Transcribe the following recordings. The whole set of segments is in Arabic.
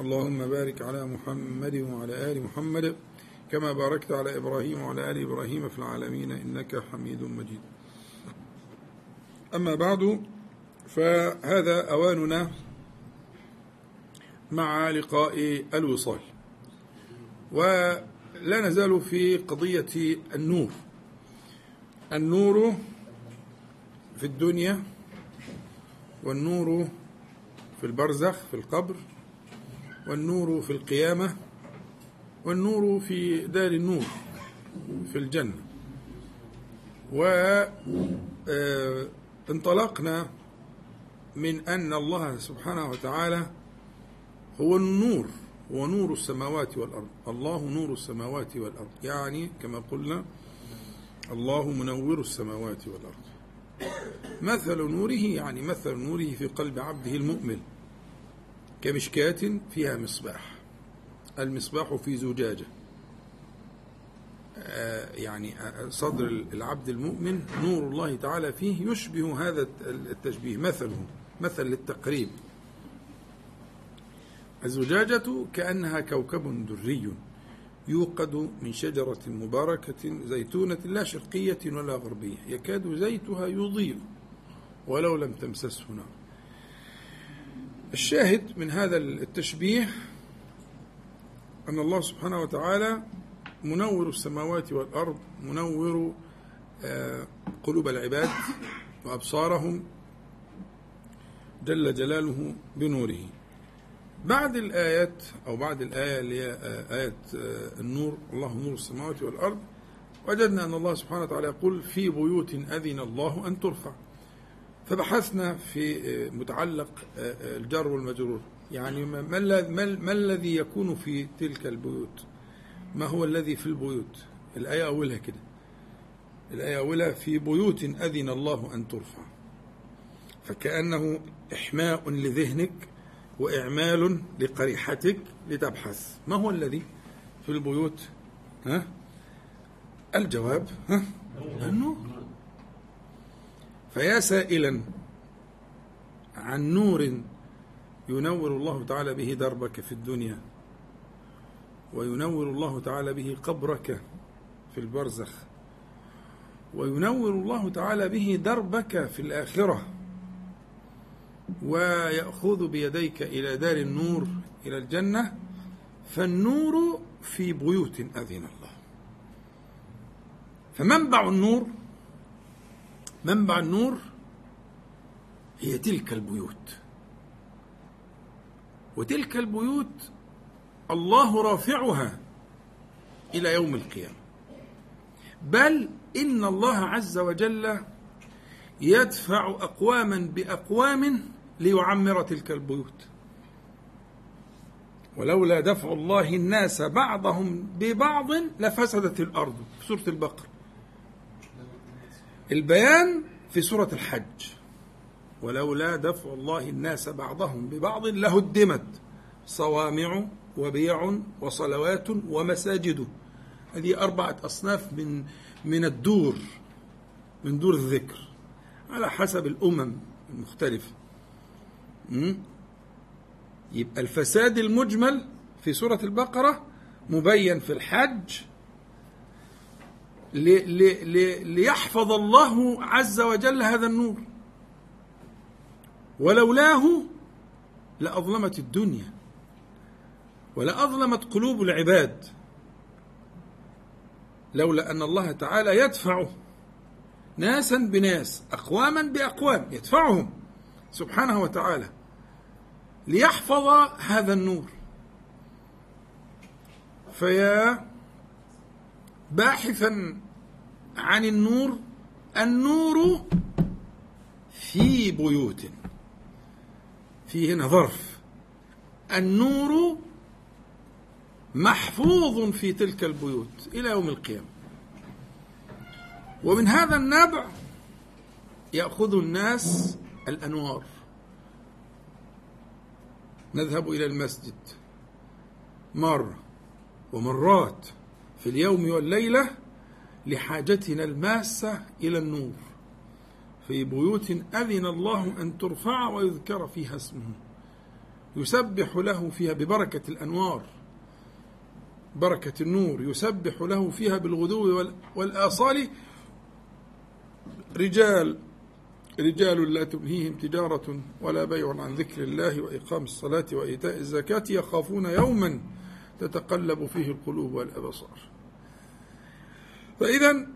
اللهم بارك على محمد وعلى آل محمد كما باركت على إبراهيم وعلى آل إبراهيم في العالمين إنك حميد مجيد. أما بعد فهذا أواننا مع لقاء الوصال. ولا نزال في قضية النور. النور في الدنيا والنور في البرزخ في القبر. والنور في القيامة والنور في دار النور في الجنة. وانطلقنا من أن الله سبحانه وتعالى هو النور هو نور السماوات والأرض. الله نور السماوات والأرض. يعني كما قلنا الله منور السماوات والأرض. مثل نوره يعني مثل نوره في قلب عبده المؤمن. كمشكاة فيها مصباح. المصباح في زجاجة. يعني صدر العبد المؤمن نور الله تعالى فيه يشبه هذا التشبيه. مثله مثل للتقريب. الزجاجة كأنها كوكب دري يوقد من شجرة مباركة زيتونة لا شرقية ولا غربية. يكاد زيتها يضيء ولو لم تمسسه نار. الشاهد من هذا التشبيه أن الله سبحانه وتعالى منور السماوات والأرض منور قلوب العباد وأبصارهم جل جلاله بنوره. بعد الآيات أو بعد الآية اللي هي آية النور الله نور السماوات والأرض وجدنا أن الله سبحانه وتعالى يقول في بيوت أذن الله أن ترفع. فبحثنا في متعلق الجر والمجرور. يعني ما الذي يكون في تلك البيوت؟ ما هو الذي في البيوت؟ الآية أولها كده. الآية أولها في بيوت أذن الله أن ترفع. فكأنه إحماء لذهنك وإعمال لقريحتك لتبحث. ما هو الذي في البيوت؟ ها؟ الجواب ها؟ النور فيا سائلا عن نور ينور الله تعالى به دربك في الدنيا وينور الله تعالى به قبرك في البرزخ وينور الله تعالى به دربك في الآخرة ويأخذ بيديك إلى دار النور إلى الجنة فالنور في بيوت أذن الله. فمنبع النور منبع النور هي تلك البيوت. وتلك البيوت الله رافعها إلى يوم القيامة. بل إن الله عز وجل يدفع أقواما بأقوام ليعمر تلك البيوت. ولولا دفع الله الناس بعضهم ببعض لفسدت الأرض. في سورة البقرة. البيان في سورة الحج. ولولا دفع الله الناس بعضهم ببعض لهدمت صوامع وبيع وصلوات ومساجد. هذه أربعة أصناف من من الدور من دور الذكر. على حسب الأمم المختلفة. يبقى الفساد المجمل في سورة البقرة مبين في الحج ليحفظ الله عز وجل هذا النور. ولولاه لأظلمت الدنيا ولأظلمت قلوب العباد. لولا أن الله تعالى يدفع ناسا بناس أقواما بأقوام يدفعهم سبحانه وتعالى ليحفظ هذا النور. فيا باحثا عن النور النور في بيوت. في هنا ظرف. النور محفوظ في تلك البيوت إلى يوم القيامة. ومن هذا النبع يأخذ الناس الأنوار. نذهب إلى المسجد مرة ومرات في اليوم والليلة لحاجتنا الماسة إلى النور. في بيوت أذن الله أن ترفع ويذكر فيها اسمه. يسبح له فيها ببركة الأنوار. بركة النور. يسبح له فيها بالغدو والآصال. رجال رجال لا تلهيهم تجارة ولا بيع عن ذكر الله وإقام الصلاة وإيتاء الزكاة يخافون يوما تتقلب فيه القلوب والأبصار. فإذا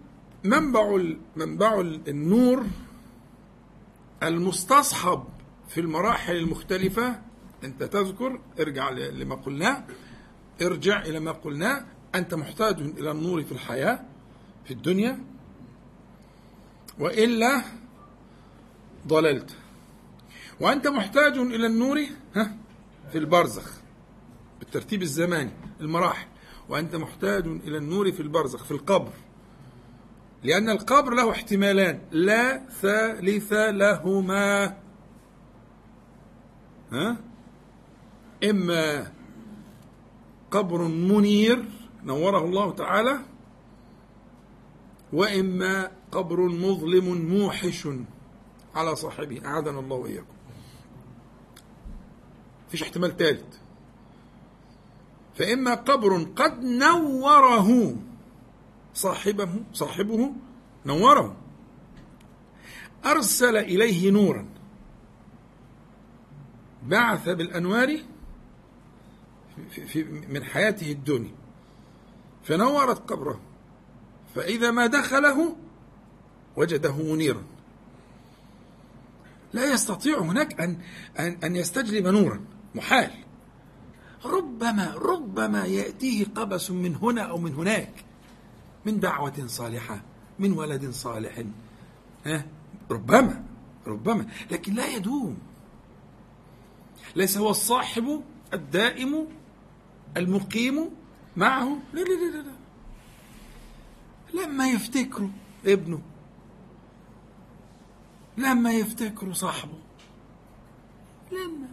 منبع منبع النور المستصحب في المراحل المختلفة أنت تذكر ارجع لما قلناه ارجع إلى ما قلناه أنت محتاج إلى النور في الحياة في الدنيا وإلا ضللت. وأنت محتاج إلى النور ها في البرزخ بالترتيب الزماني المراحل. وأنت محتاج إلى النور في البرزخ في القبر. لأن القبر له احتمالان. لا ثالث لهما. ها؟ إما قبر منير نوره الله تعالى وإما قبر مظلم موحش. على صاحبه. أعاذنا الله وإياكم. فيش احتمال ثالث. فإما قبر قد نوره. صاحبه صاحبه نوره. أرسل إليه نورا. بعث بالأنوار في من حياته الدنيا. فنورت قبره. فإذا ما دخله وجده منيرا. لا يستطيع هناك أن أن أن يستجلب نورا. محال. ربما ربما يأتيه قبس من هنا أو من هناك. من دعوة صالحة من ولد صالح. ها؟ ربما ربما. لكن لا يدوم. ليس هو الصاحب الدائم المقيم معه. لا لا لا لا لما يفتكروا ابنه لما يفتكروا صاحبه لما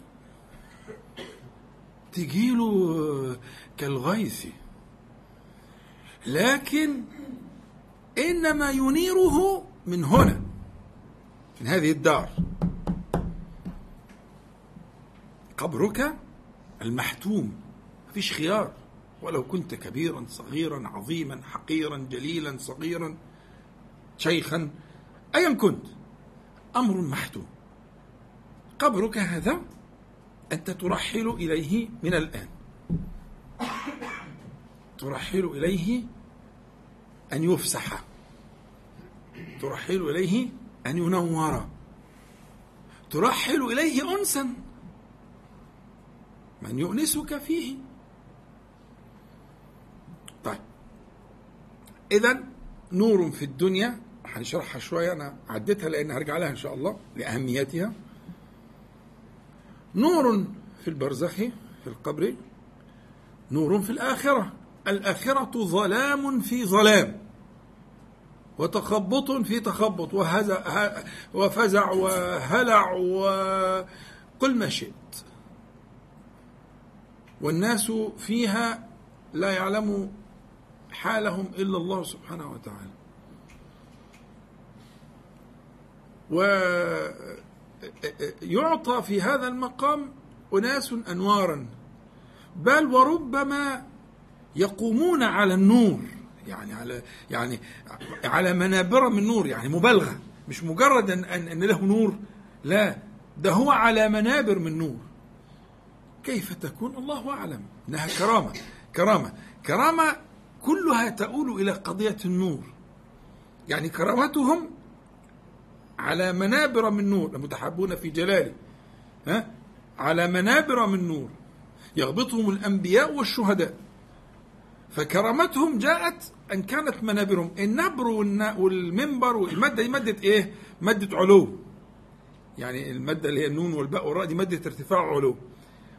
تجيله كالغيث. لكن إنما ينيره من هنا من هذه الدار. قبرك المحتوم فيش خيار. ولو كنت كبيرا صغيرا عظيما حقيرا جليلا صغيرا شيخا ايا كنت أمر محتوم. قبرك هذا أنت ترحل إليه من الآن. ترحل إليه أن يفسح. ترحل إليه أن ينور. ترحل إليه انسا. من يؤنسك فيه. طيب. إذا نور في الدنيا. هنشرحها شوية. أنا عديتها لأن هرجع لها إن شاء الله لأهميتها. نور في البرزخ في القبر. نور في الآخرة. الآخرة ظلام في ظلام. وتخبط في تخبط وهزع وفزع وهلع وقل ما شئت. والناس فيها لا يعلم حالهم إلا الله سبحانه وتعالى. ويعطى في هذا المقام أناس أنوارا بل وربما يقومون على النور. يعني على يعني على منابر من نور يعني مبالغة مش مجرد ان ان له نور لا ده هو على منابر من نور. كيف تكون؟ الله أعلم. إنها كرامة كرامة كرامة كلها تؤول إلى قضية النور. يعني كرامتهم على منابر من نور المتحبون في جلاله ها؟ على منابر من نور. يغبطهم الأنبياء والشهداء. فكرامتهم جاءت أن كانت منابرهم. النبر والمنبر والمادة مادة إيه؟ مادة علو. يعني المادة اللي هي النون والباء والراء دي مادة ارتفاع علو.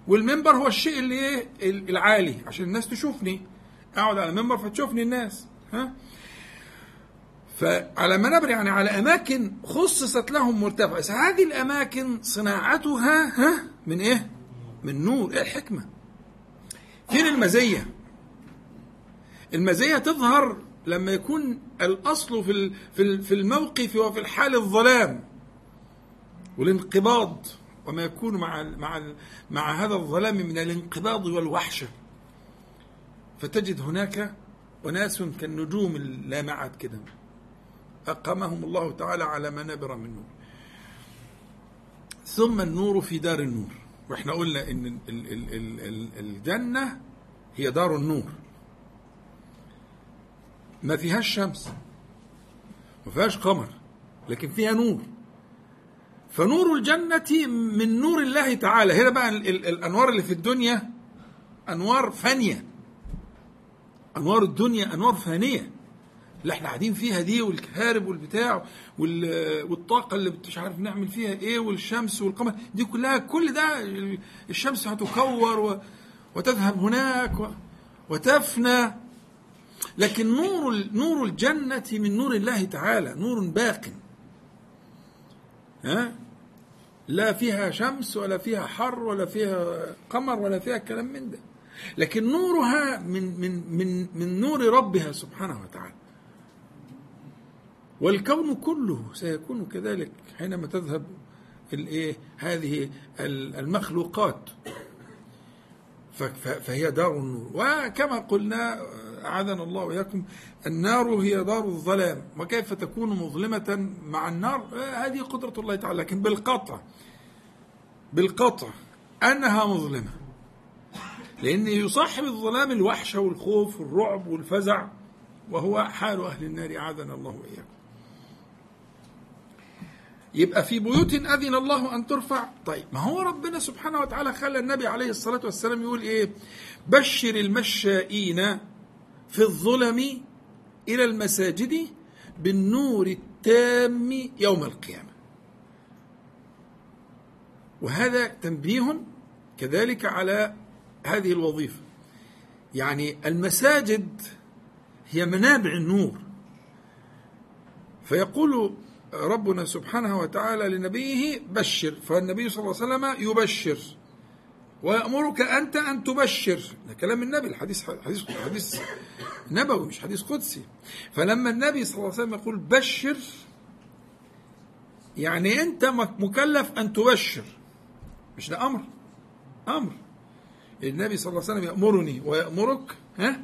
والمنبر هو الشيء اللي إيه؟ العالي عشان الناس تشوفني. أقعد على المنبر فتشوفني الناس. ها؟ فعلى منابر يعني على أماكن خصصت لهم مرتفعه هذه الأماكن صناعتها ها؟ من إيه؟ من نور. إيه الحكمة؟ فين المزية؟ المزية تظهر لما يكون الأصل في في الموقف وفي الحال الظلام والانقباض وما يكون مع مع مع هذا الظلام من الانقباض والوحشه فتجد هناك أناس كالنجوم اللامعات كده. أقامهم الله تعالى على منابر من نور. ثم النور في دار النور. وإحنا قلنا إن الجنة هي دار النور. ما فيهاش شمس. ما فيهاش قمر لكن فيها نور. فنور الجنة من نور الله تعالى. هنا بقى الأنوار اللي في الدنيا أنوار فانية. أنوار الدنيا أنوار فانية. اللي إحنا قاعدين فيها دي والكهارب والبتاع والطاقة اللي مش عارف نعمل فيها إيه والشمس والقمر. دي كلها كل ده الشمس هتكور وتذهب هناك وتفنى. لكن نور نور الجنة من نور الله تعالى نور باق. ها؟ لا فيها شمس ولا فيها حر ولا فيها قمر ولا فيها كلام من ده. لكن نورها من من من من نور ربها سبحانه وتعالى. والكون كله سيكون كذلك حينما تذهب الايه هذه المخلوقات. فهي دار النور. وكما قلنا أعاذنا الله وإياكم. النار هي دار الظلام. وكيف تكون مظلمة مع النار؟ هذه قدرة الله تعالى. لكن بالقطع بالقطع أنها مظلمة. لأن يصاحب الظلام الوحشة والخوف والرعب والفزع وهو حال أهل النار. أعاذنا الله وإياكم. يبقى في بيوت أذن الله أن ترفع. طيب ما هو ربنا سبحانه وتعالى خلى النبي عليه الصلاة والسلام يقول إيه؟ بشر المشائين في الظلم إلى المساجد بالنور التام يوم القيامة. وهذا تنبيه كذلك على هذه الوظيفة. يعني المساجد هي منابع النور. فيقول ربنا سبحانه وتعالى لنبيه بشر فالنبي صلى الله عليه وسلم يبشر. ويأمرك أنت أن تبشر. ده كلام النبي الحديث حديث حديث نبوي مش حديث قدسي. فلما النبي صلى الله عليه وسلم يقول بشر يعني أنت مكلف أن تبشر. مش ده أمر؟ أمر. النبي صلى الله عليه وسلم يأمرني ويأمرك ها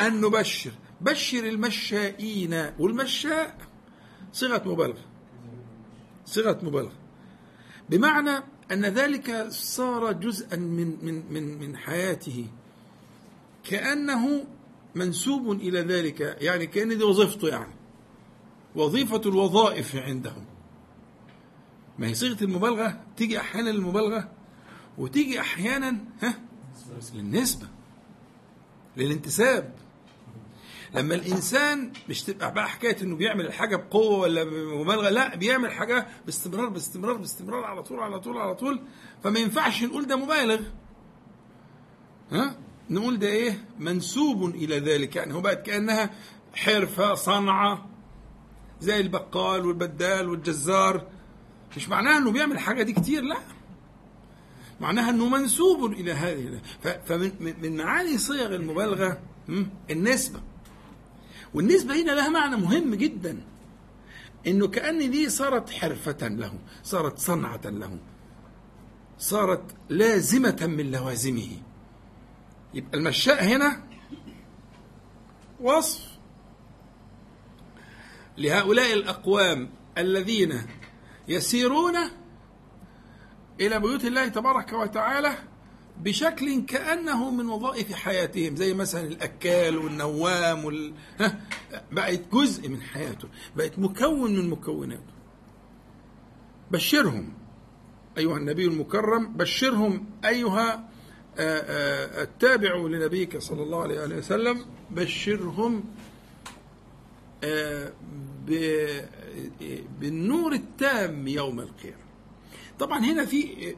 أن نبشر. بشر المشائين والمشاء صيغة مبالغة. صيغة مبالغة. بمعنى أن ذلك صار جزءا من من من من حياته. كأنه منسوب إلى ذلك يعني كأن دي وظيفته يعني. وظيفة الوظائف عندهم. ما هي صيغة المبالغة؟ تيجي أحيانا للمبالغة وتيجي أحيانا ها؟ للنسبة للانتساب. لما الإنسان مش تبقى بقى حكاية إنه بيعمل الحاجة بقوة ولا بمبالغة لا بيعمل حاجة باستمرار باستمرار باستمرار على طول على طول على طول. فما ينفعش نقول ده مبالغ. ها؟ نقول ده إيه؟ منسوب إلى ذلك. يعني هو بقت كأنها حرفة صنعة زي البقال والبدال والجزار. مش معناها إنه بيعمل الحاجة دي كتير لا. معناها إنه منسوب إلى هذه. فمن من معاني صيغ المبالغة النسبة. والنسبة هنا لها معنى مهم جدا. إنه كأن دي صارت حرفة له صارت صنعة له. صارت لازمة من لوازمه. يبقى المشاء هنا وصف لهؤلاء الأقوام الذين يسيرون إلى بيوت الله تبارك وتعالى بشكل كأنه من وظائف حياتهم زي مثلا الأكال والنوام وال... ها بقت جزء من حياته بقت مكون من مكوناته. بشرهم أيها النبي المكرم بشرهم أيها التابع لنبيك صلى الله عليه وسلم بشرهم بالنور التام يوم القيامة. طبعا هنا في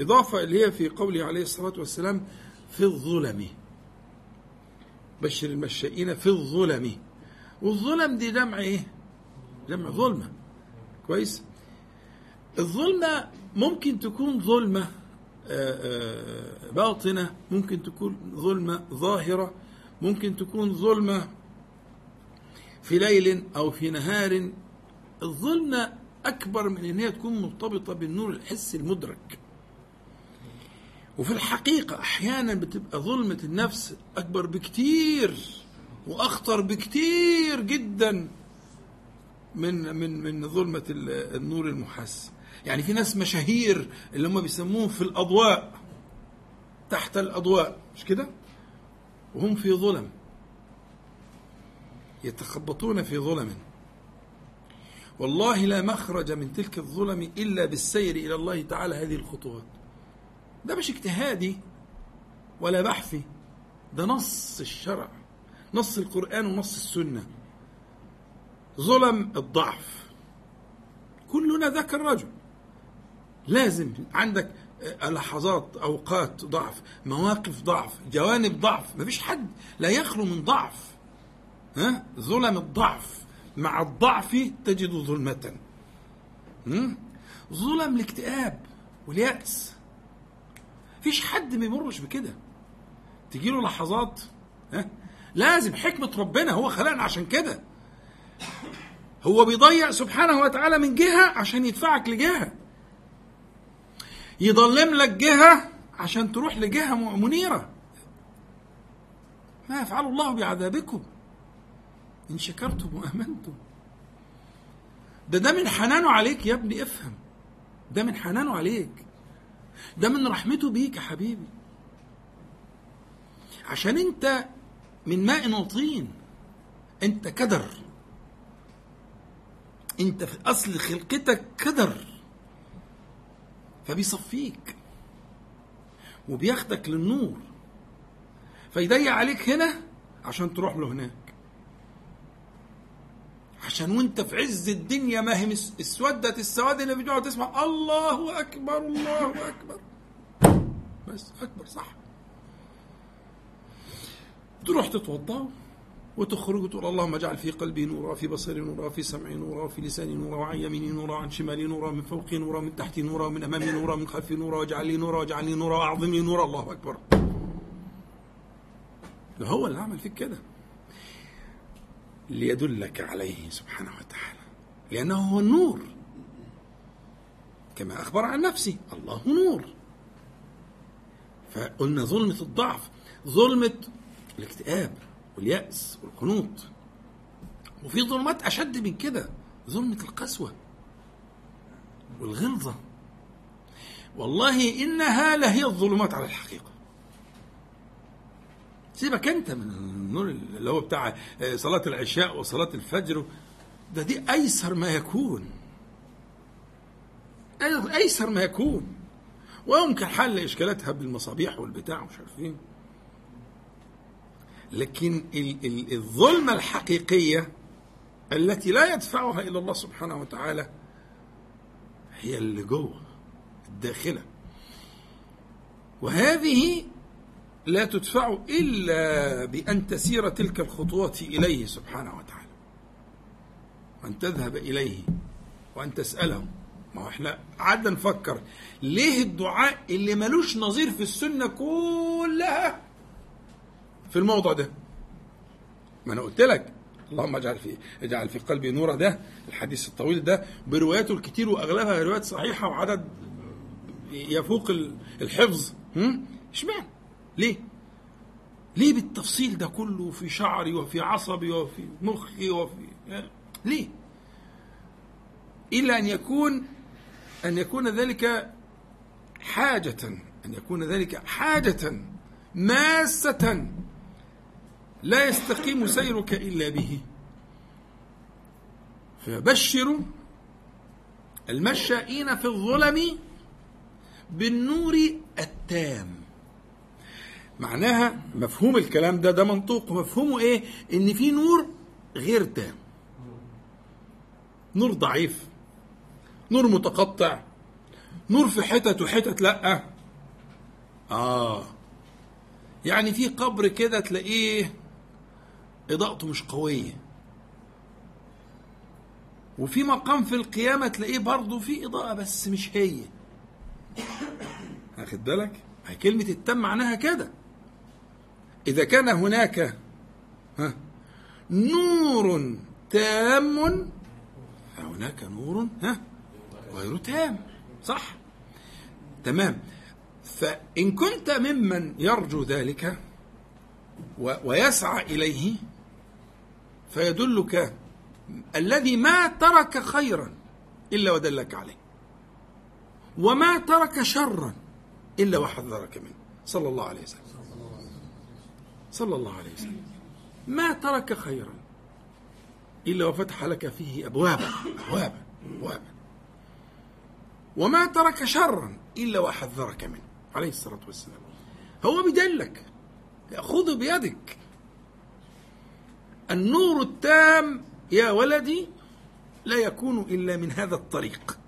إضافة اللي هي في قوله عليه الصلاة والسلام في الظلم. بشر المشائين في الظلم. والظلم دي جمع إيه؟ جمع ظلمة. كويس؟ الظلمة ممكن تكون ظلمة باطنة ممكن تكون ظلمة ظاهرة ممكن تكون ظلمة في ليل أو في نهار. الظلمة أكبر من أن هي تكون مرتبطة بالنور الحسي المدرك. وفي الحقيقة أحيانا بتبقى ظلمة النفس أكبر بكتير وأخطر بكتير جدا من من من ظلمة النور المحس. يعني في ناس مشاهير اللي هم بيسموهم في الأضواء تحت الأضواء مش كده؟ وهم في ظلم. يتخبطون في ظلم. والله لا مخرج من تلك الظلم إلا بالسير إلى الله تعالى هذه الخطوات. ده مش اجتهادي ولا بحثي ده نص الشرع نص القرآن ونص السنة. ظلم الضعف. كلنا ذاك الرجل. لازم عندك لحظات أوقات ضعف مواقف ضعف جوانب ضعف. ما فيش حد لا يخلو من ضعف. ها؟ ظلم الضعف. مع الضعف تجد ظلمة. ظلم الاكتئاب واليأس. فيش حد ما يمرش بكده. تجي له لحظات ها؟ لازم حكمة ربنا هو خلقنا عشان كده. هو بيضيع سبحانه وتعالى من جهة عشان يدفعك لجهة. يضلم لك جهة عشان تروح لجهة منيرة. ما يفعل الله بعذابكم. إن شكرتم وآمنتم. ده ده من حنانه عليك يا ابني افهم. ده من حنانه عليك. ده من رحمته بيك يا حبيبي. عشان انت من ماء وطين انت كدر. انت في أصل خلقتك كدر فبيصفيك وبياخدك للنور. فيضيق عليك هنا عشان تروح له هناك. عشان وانت في عز الدنيا ما هي اسودت السواد اللي بتقعد تسمع. الله أكبر الله أكبر. بس أكبر صح. تروح تتوضأ وتخرج وتقول اللهم اجعل في قلبي نورا في بصري نورا في سمعي نورا في لساني نورا وعن يميني نورا وعن شمالي نورا من فوقي نورا من تحتي نورا من أمامي نورا من خلفي نورا واجعل لي نورا واجعل لي نورا واعظم لي نورا. الله أكبر. هو اللي عمل فيك كده. ليدلك عليه سبحانه وتعالى. لأنه هو النور كما أخبر عن نفسه الله نور. فقلنا ظلمة الضعف ظلمة الاكتئاب واليأس والقنوط. وفي ظلمات أشد من كده ظلمة القسوة والغلظة. والله إنها لهي الظلمات على الحقيقة. سيبك انت من النور اللي هو بتاع صلاة العشاء وصلاة الفجر. ده دي أيسر ما يكون. أيسر ما يكون. ويمكن حل إشكالاتها بالمصابيح والبتاع ومش عارفين لكن الظلمة الحقيقية التي لا يدفعها إلا الله سبحانه وتعالى هي اللي جوه الداخلة. وهذه لا تدفع إلا بأن تسير تلك الخطوات إليه سبحانه وتعالى. وأن تذهب إليه وأن تسأله. ما هو إحنا قعدنا نفكر ليه الدعاء اللي ملوش نظير في السنة كلها في الموضع ده؟ ما أنا قلت لك. اللهم اجعل في اجعل في قلبي نورا ده الحديث الطويل ده برواياته الكتير وأغلبها روايات صحيحة وعدد يفوق الحفظ. اشمعنى؟ ليه؟ ليه بالتفصيل ده كله في شعري وفي عصبي وفي مخي وفي ليه؟ إلا أن يكون أن يكون ذلك حاجة أن يكون ذلك حاجة ماسة لا يستقيم سيرك إلا به فبشروا المشائين في الظلم بالنور التام معناها مفهوم الكلام ده ده منطوق. مفهومه إيه؟ إن في نور غير تام. نور ضعيف. نور متقطع. نور في حتت وحتت لأ. آه. يعني في قبر كده تلاقيه إضاءته مش قوية. وفي مقام في القيامة تلاقيه برضه في إضاءة بس مش هي. واخد بالك؟ كلمة التم معناها كده. إذا كان هناك نور تام فهناك نور ها غير تام صح؟ تمام. فإن كنت ممن يرجو ذلك ويسعى إليه فيدلك الذي ما ترك خيرا إلا ودلك عليه وما ترك شرا إلا وحذرك منه صلى الله عليه وسلم. صلى الله عليه وسلم. ما ترك خيرا إلا وفتح لك فيه أبوابا أبوابا أبوابا. وما ترك شرا إلا وحذرك منه عليه الصلاة والسلام. هو بدلك يأخذ بيدك. النور التام يا ولدي لا يكون إلا من هذا الطريق.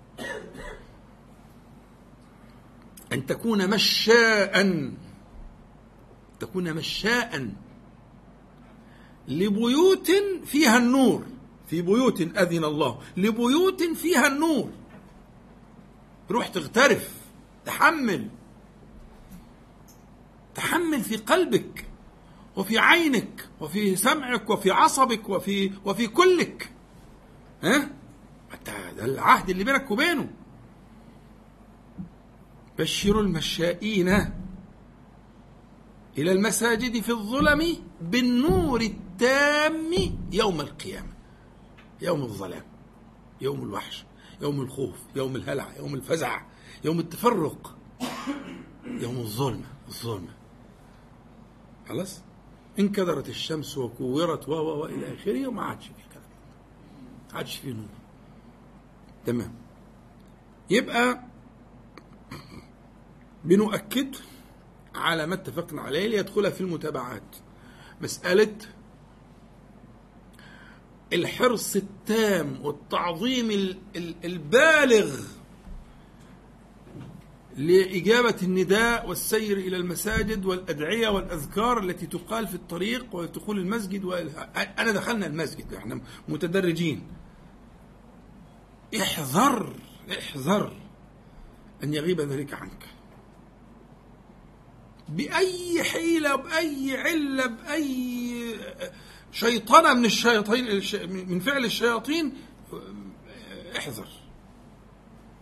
أن تكون مشاء تكون مشاء لبيوت فيها النور. في بيوت أذن الله. لبيوت فيها النور. روح تغترف. تحمل. تحمل في قلبك وفي عينك وفي سمعك وفي عصبك وفي وفي كلك. ها؟ ده العهد اللي بينك وبينه. بشروا المشائين إلى المساجد في الظلم بالنور التام يوم القيامة. يوم الظلام يوم الوحش يوم الخوف يوم الهلع يوم الفزع يوم التفرق يوم الظلمة الظلمة خلاص؟ انكدرت الشمس وكورت و و إلى آخره وما عادش في كلام. ما عادش في نور. تمام. يبقى بنؤكد على ما اتفقنا عليه ليدخلها في المتابعات. مسألة الحرص التام والتعظيم البالغ لإجابة النداء والسير إلى المساجد والأدعية والأذكار التي تقال في الطريق ودخول المسجد و... أنا دخلنا المسجد إحنا متدرجين. احذر احذر أن يغيب ذلك عنك. بأي حيلة بأي علة بأي شيطنة من الشياطين من فعل الشياطين احذر.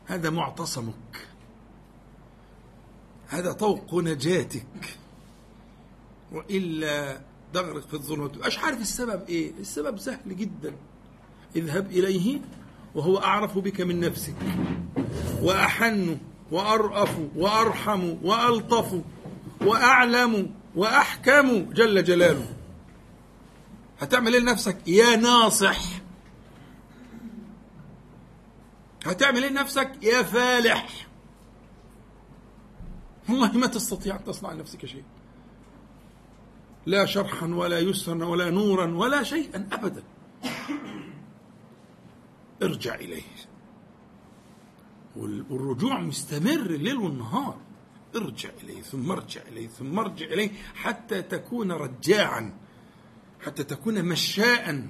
هذا معتصمك. هذا طوق نجاتك. وإلا تغرق في الظلمات مش عارف السبب إيه؟ السبب سهل جدا. اذهب إليه وهو أعرف بك من نفسك. وأحن وأرأف وأرحم وألطف. وأعلم وأحكم جل جلاله. هتعمل إيه لنفسك؟ يا ناصح. هتعمل إيه لنفسك؟ يا فالح. والله ما تستطيع أن تصنع لنفسك شيء. لا شرحا ولا يسرا ولا نورا ولا شيئا أبدا. ارجع إليه. والرجوع مستمر الليل والنهار. ارجع إليه ثم ارجع إليه ثم ارجع إليه حتى تكون رجاعا حتى تكون مشاء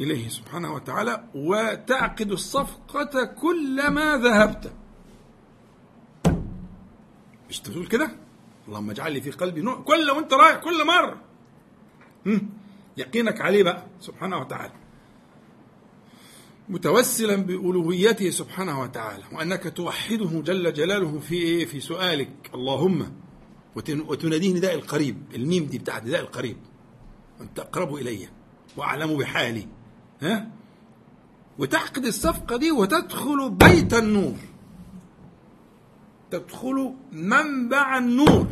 إليه سبحانه وتعالى وتعقد الصفقة كلما ذهبت. مش تقول كده؟ اللهم اجعل لي في قلبي نوع كل وانت رايح كل مرة يقينك عليه بقى سبحانه وتعالى. متوسلا بألوهيته سبحانه وتعالى وأنك توحده جل جلاله في إيه؟ في سؤالك. اللهم وتناديه نداء القريب الميم دي بتاعت نداء القريب. أنت أقرب إلي وأعلم بحالي. ها؟ وتعقد الصفقة دي وتدخل بيت النور. تدخل منبع النور.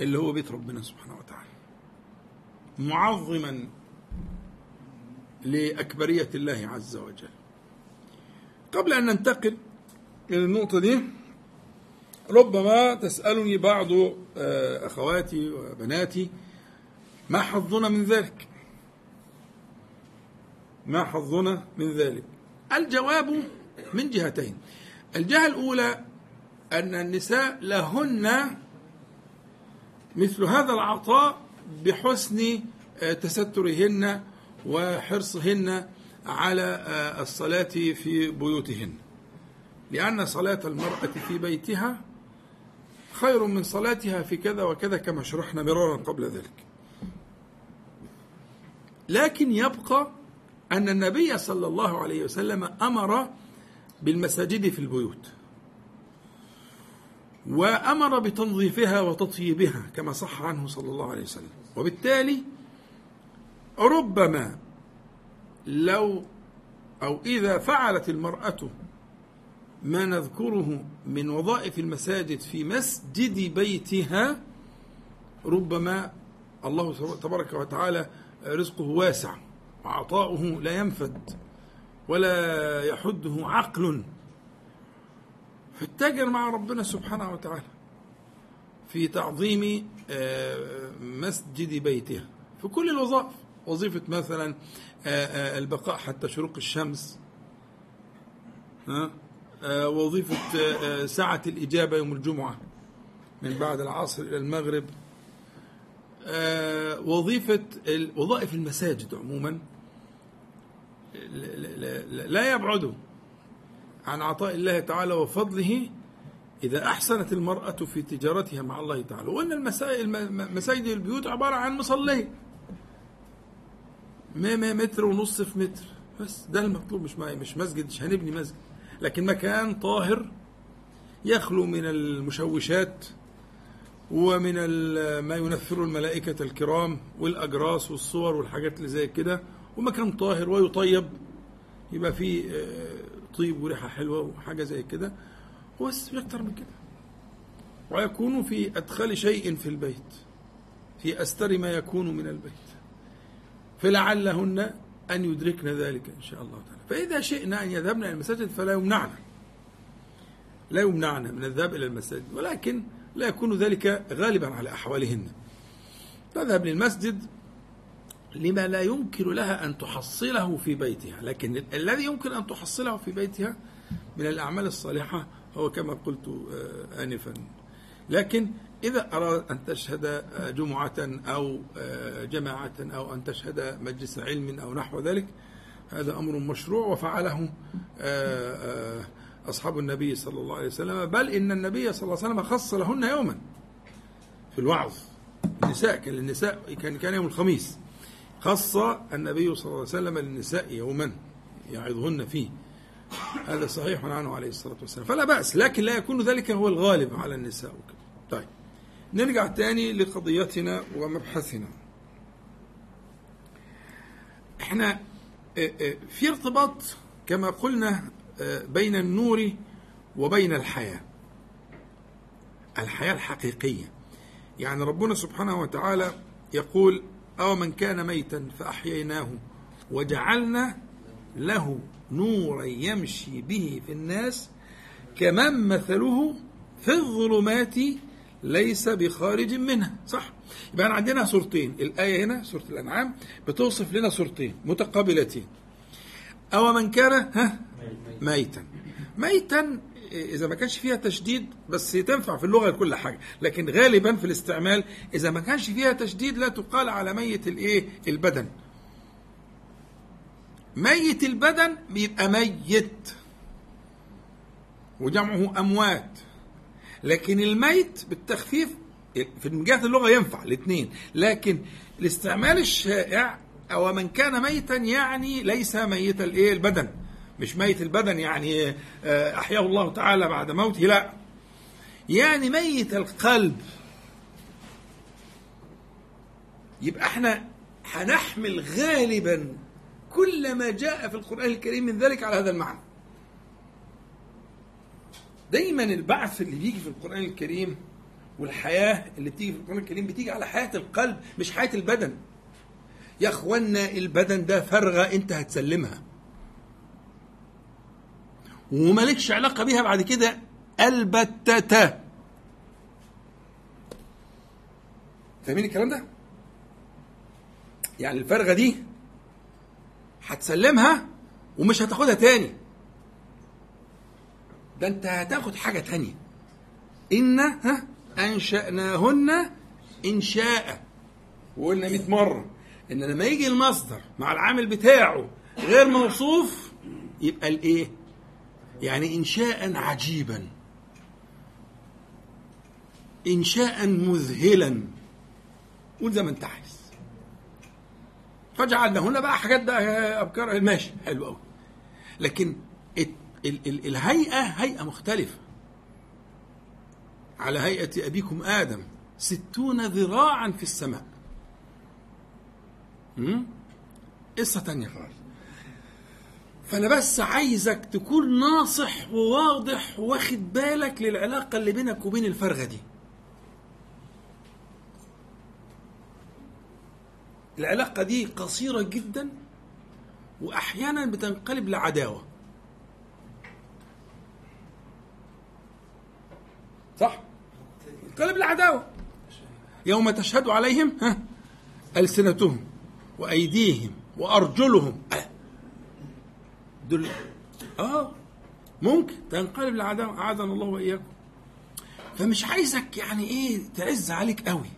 اللي هو بيت ربنا سبحانه وتعالى. معظما لأكبرية الله عز وجل. قبل أن ننتقل إلى النقطة دي ربما تسألني بعض آه، أخواتي وبناتي ما حظنا من ذلك؟ ما حظنا من ذلك؟ الجواب من جهتين. الجهة الأولى أن النساء لهن مثل هذا العطاء بحسن آه، تسترهن وحرصهن على آه، الصلاة في بيوتهن. لأن صلاة المرأة في بيتها خير من صلاتها في كذا وكذا كما شرحنا مرارا قبل ذلك. لكن يبقى أن النبي صلى الله عليه وسلم أمر بالمساجد في البيوت وأمر بتنظيفها وتطييبها كما صح عنه صلى الله عليه وسلم. وبالتالي ربما لو أو إذا فعلت المرأة ما نذكره من وظائف المساجد في مسجد بيتها ربما الله تبارك وتعالى رزقه واسع وعطاؤه لا ينفد ولا يحده عقل. فاتجر مع ربنا سبحانه وتعالى في تعظيم آه، مسجد بيتها في كل الوظائف. وظيفة مثلا آه، آه، البقاء حتى شروق الشمس وظيفة ساعة الإجابة يوم الجمعة من بعد العصر إلى المغرب. وظيفة وظائف المساجد عموما لا يبعد عن عطاء الله تعالى وفضله إذا أحسنت المرأة في تجارتها مع الله تعالى. وأن مساجد البيوت عبارة عن مصلين. متر ونص في متر. بس ده المطلوب مش مش مسجد مش هنبني مسجد. لكن مكان طاهر يخلو من المشوشات ومن ما ينفر الملائكة الكرام والأجراس والصور والحاجات اللي زي كده. ومكان طاهر ويطيب. يبقى فيه آه، طيب وريحة حلوة وحاجة زي كده. بس مش أكتر من كده. ويكون في أدخل شيء في البيت. في أستر ما يكون من البيت. فلعلهن أن يدركن ذلك إن شاء الله تعالى. فإذا شئنا أن يذهبن إلى المساجد فلا يمنعنا لا يمنعنا من الذهاب إلى المساجد ولكن لا يكون ذلك غالبا على أحوالهن. تذهب للمسجد لما لا يمكن لها أن تحصله في بيتها لكن الذي يمكن أن تحصله في بيتها من الأعمال الصالحة هو كما قلت آه، آنفا. لكن إذا أراد أن تشهد جمعة أو آه، جماعة أو أن تشهد مجلس علم أو نحو ذلك هذا أمر مشروع وفعله آه، أصحاب النبي صلى الله عليه وسلم. بل إن النبي صلى الله عليه وسلم خص لهن يوما في الوعظ النساء كان للنساء كان كان يوم الخميس. خص النبي صلى الله عليه وسلم للنساء يوما يعظهن فيه. هذا صحيح عنه عليه الصلاة والسلام. فلا بأس لكن لا يكون ذلك هو الغالب على النساء. طيب. نرجع تاني لقضيتنا ومبحثنا. إحنا آه، آه، في ارتباط كما قلنا آه، بين النور وبين الحياة. الحياة الحقيقية. يعني ربنا سبحانه وتعالى يقول أو من كان ميتا فأحييناه وجعلنا له نورا يمشي به في الناس كمن مثله في الظلمات ليس بخارج منها صح؟ يبقى عندنا صورتين الآية هنا سورة الأنعام بتوصف لنا صورتين متقابلتين. أو من كان ها؟ ميتا. ميتا. إذا ما كانش فيها تشديد بس تنفع في اللغة لكل حاجة لكن غالبا في الاستعمال إذا ما كانش فيها تشديد لا تقال على ميت الإيه؟ البدن. ميت البدن بيبقى ميت. وجمعه أموات. لكن الميت بالتخفيف في من جهة اللغة ينفع الاثنين لكن الاستعمال الشائع أو من كان ميتا يعني ليس ميت الإيه؟ البدن. مش ميت البدن يعني آه، أحياه الله تعالى بعد موته لا. يعني ميت القلب. يبقى إحنا هنحمل غالبا كل ما جاء في القرآن الكريم من ذلك على هذا المعنى. دايما البعث اللي بيجي في القرآن الكريم والحياة اللي بتيجي في القرآن الكريم بتيجي على حياة القلب مش حياة البدن. يا أخوانا البدن ده فرغة أنت هتسلمها. ومالكش علاقة بيها بعد كده البتة. فاهمين الكلام ده؟ يعني الفرغة دي هتسلمها ومش هتاخدها تاني. ده انت هتاخد حاجة تانية. إن ها أنشأناهن انشاء وقلنا 100 مرة إن لما يجي المصدر مع العامل بتاعه غير موصوف يبقى الإيه؟ يعني انشاء عجيبا. انشاء مذهلا. قول زي ما أنت عايز. فجعلنا هنا بقى حاجات بقى أبكار ماشي حلو قوي لكن ال ال ال الهيئة هيئة مختلفة. على هيئة أبيكم آدم ستون ذراعا في السماء؟ قصة تانية خالص. فأنا بس عايزك تكون ناصح وواضح واخد بالك للعلاقة اللي بينك وبين الفرغة دي. العلاقة دي قصيرة جدا واحيانا بتنقلب لعداوة. صح؟ تنقلب لعداوه يوم تشهد عليهم ها ألسنتهم وأيديهم وأرجلهم. أه. دول آه. ممكن. تنقلب لعداوه أعاذنا الله وإياكم. فمش عايزك يعني إيه تعز عليك قوي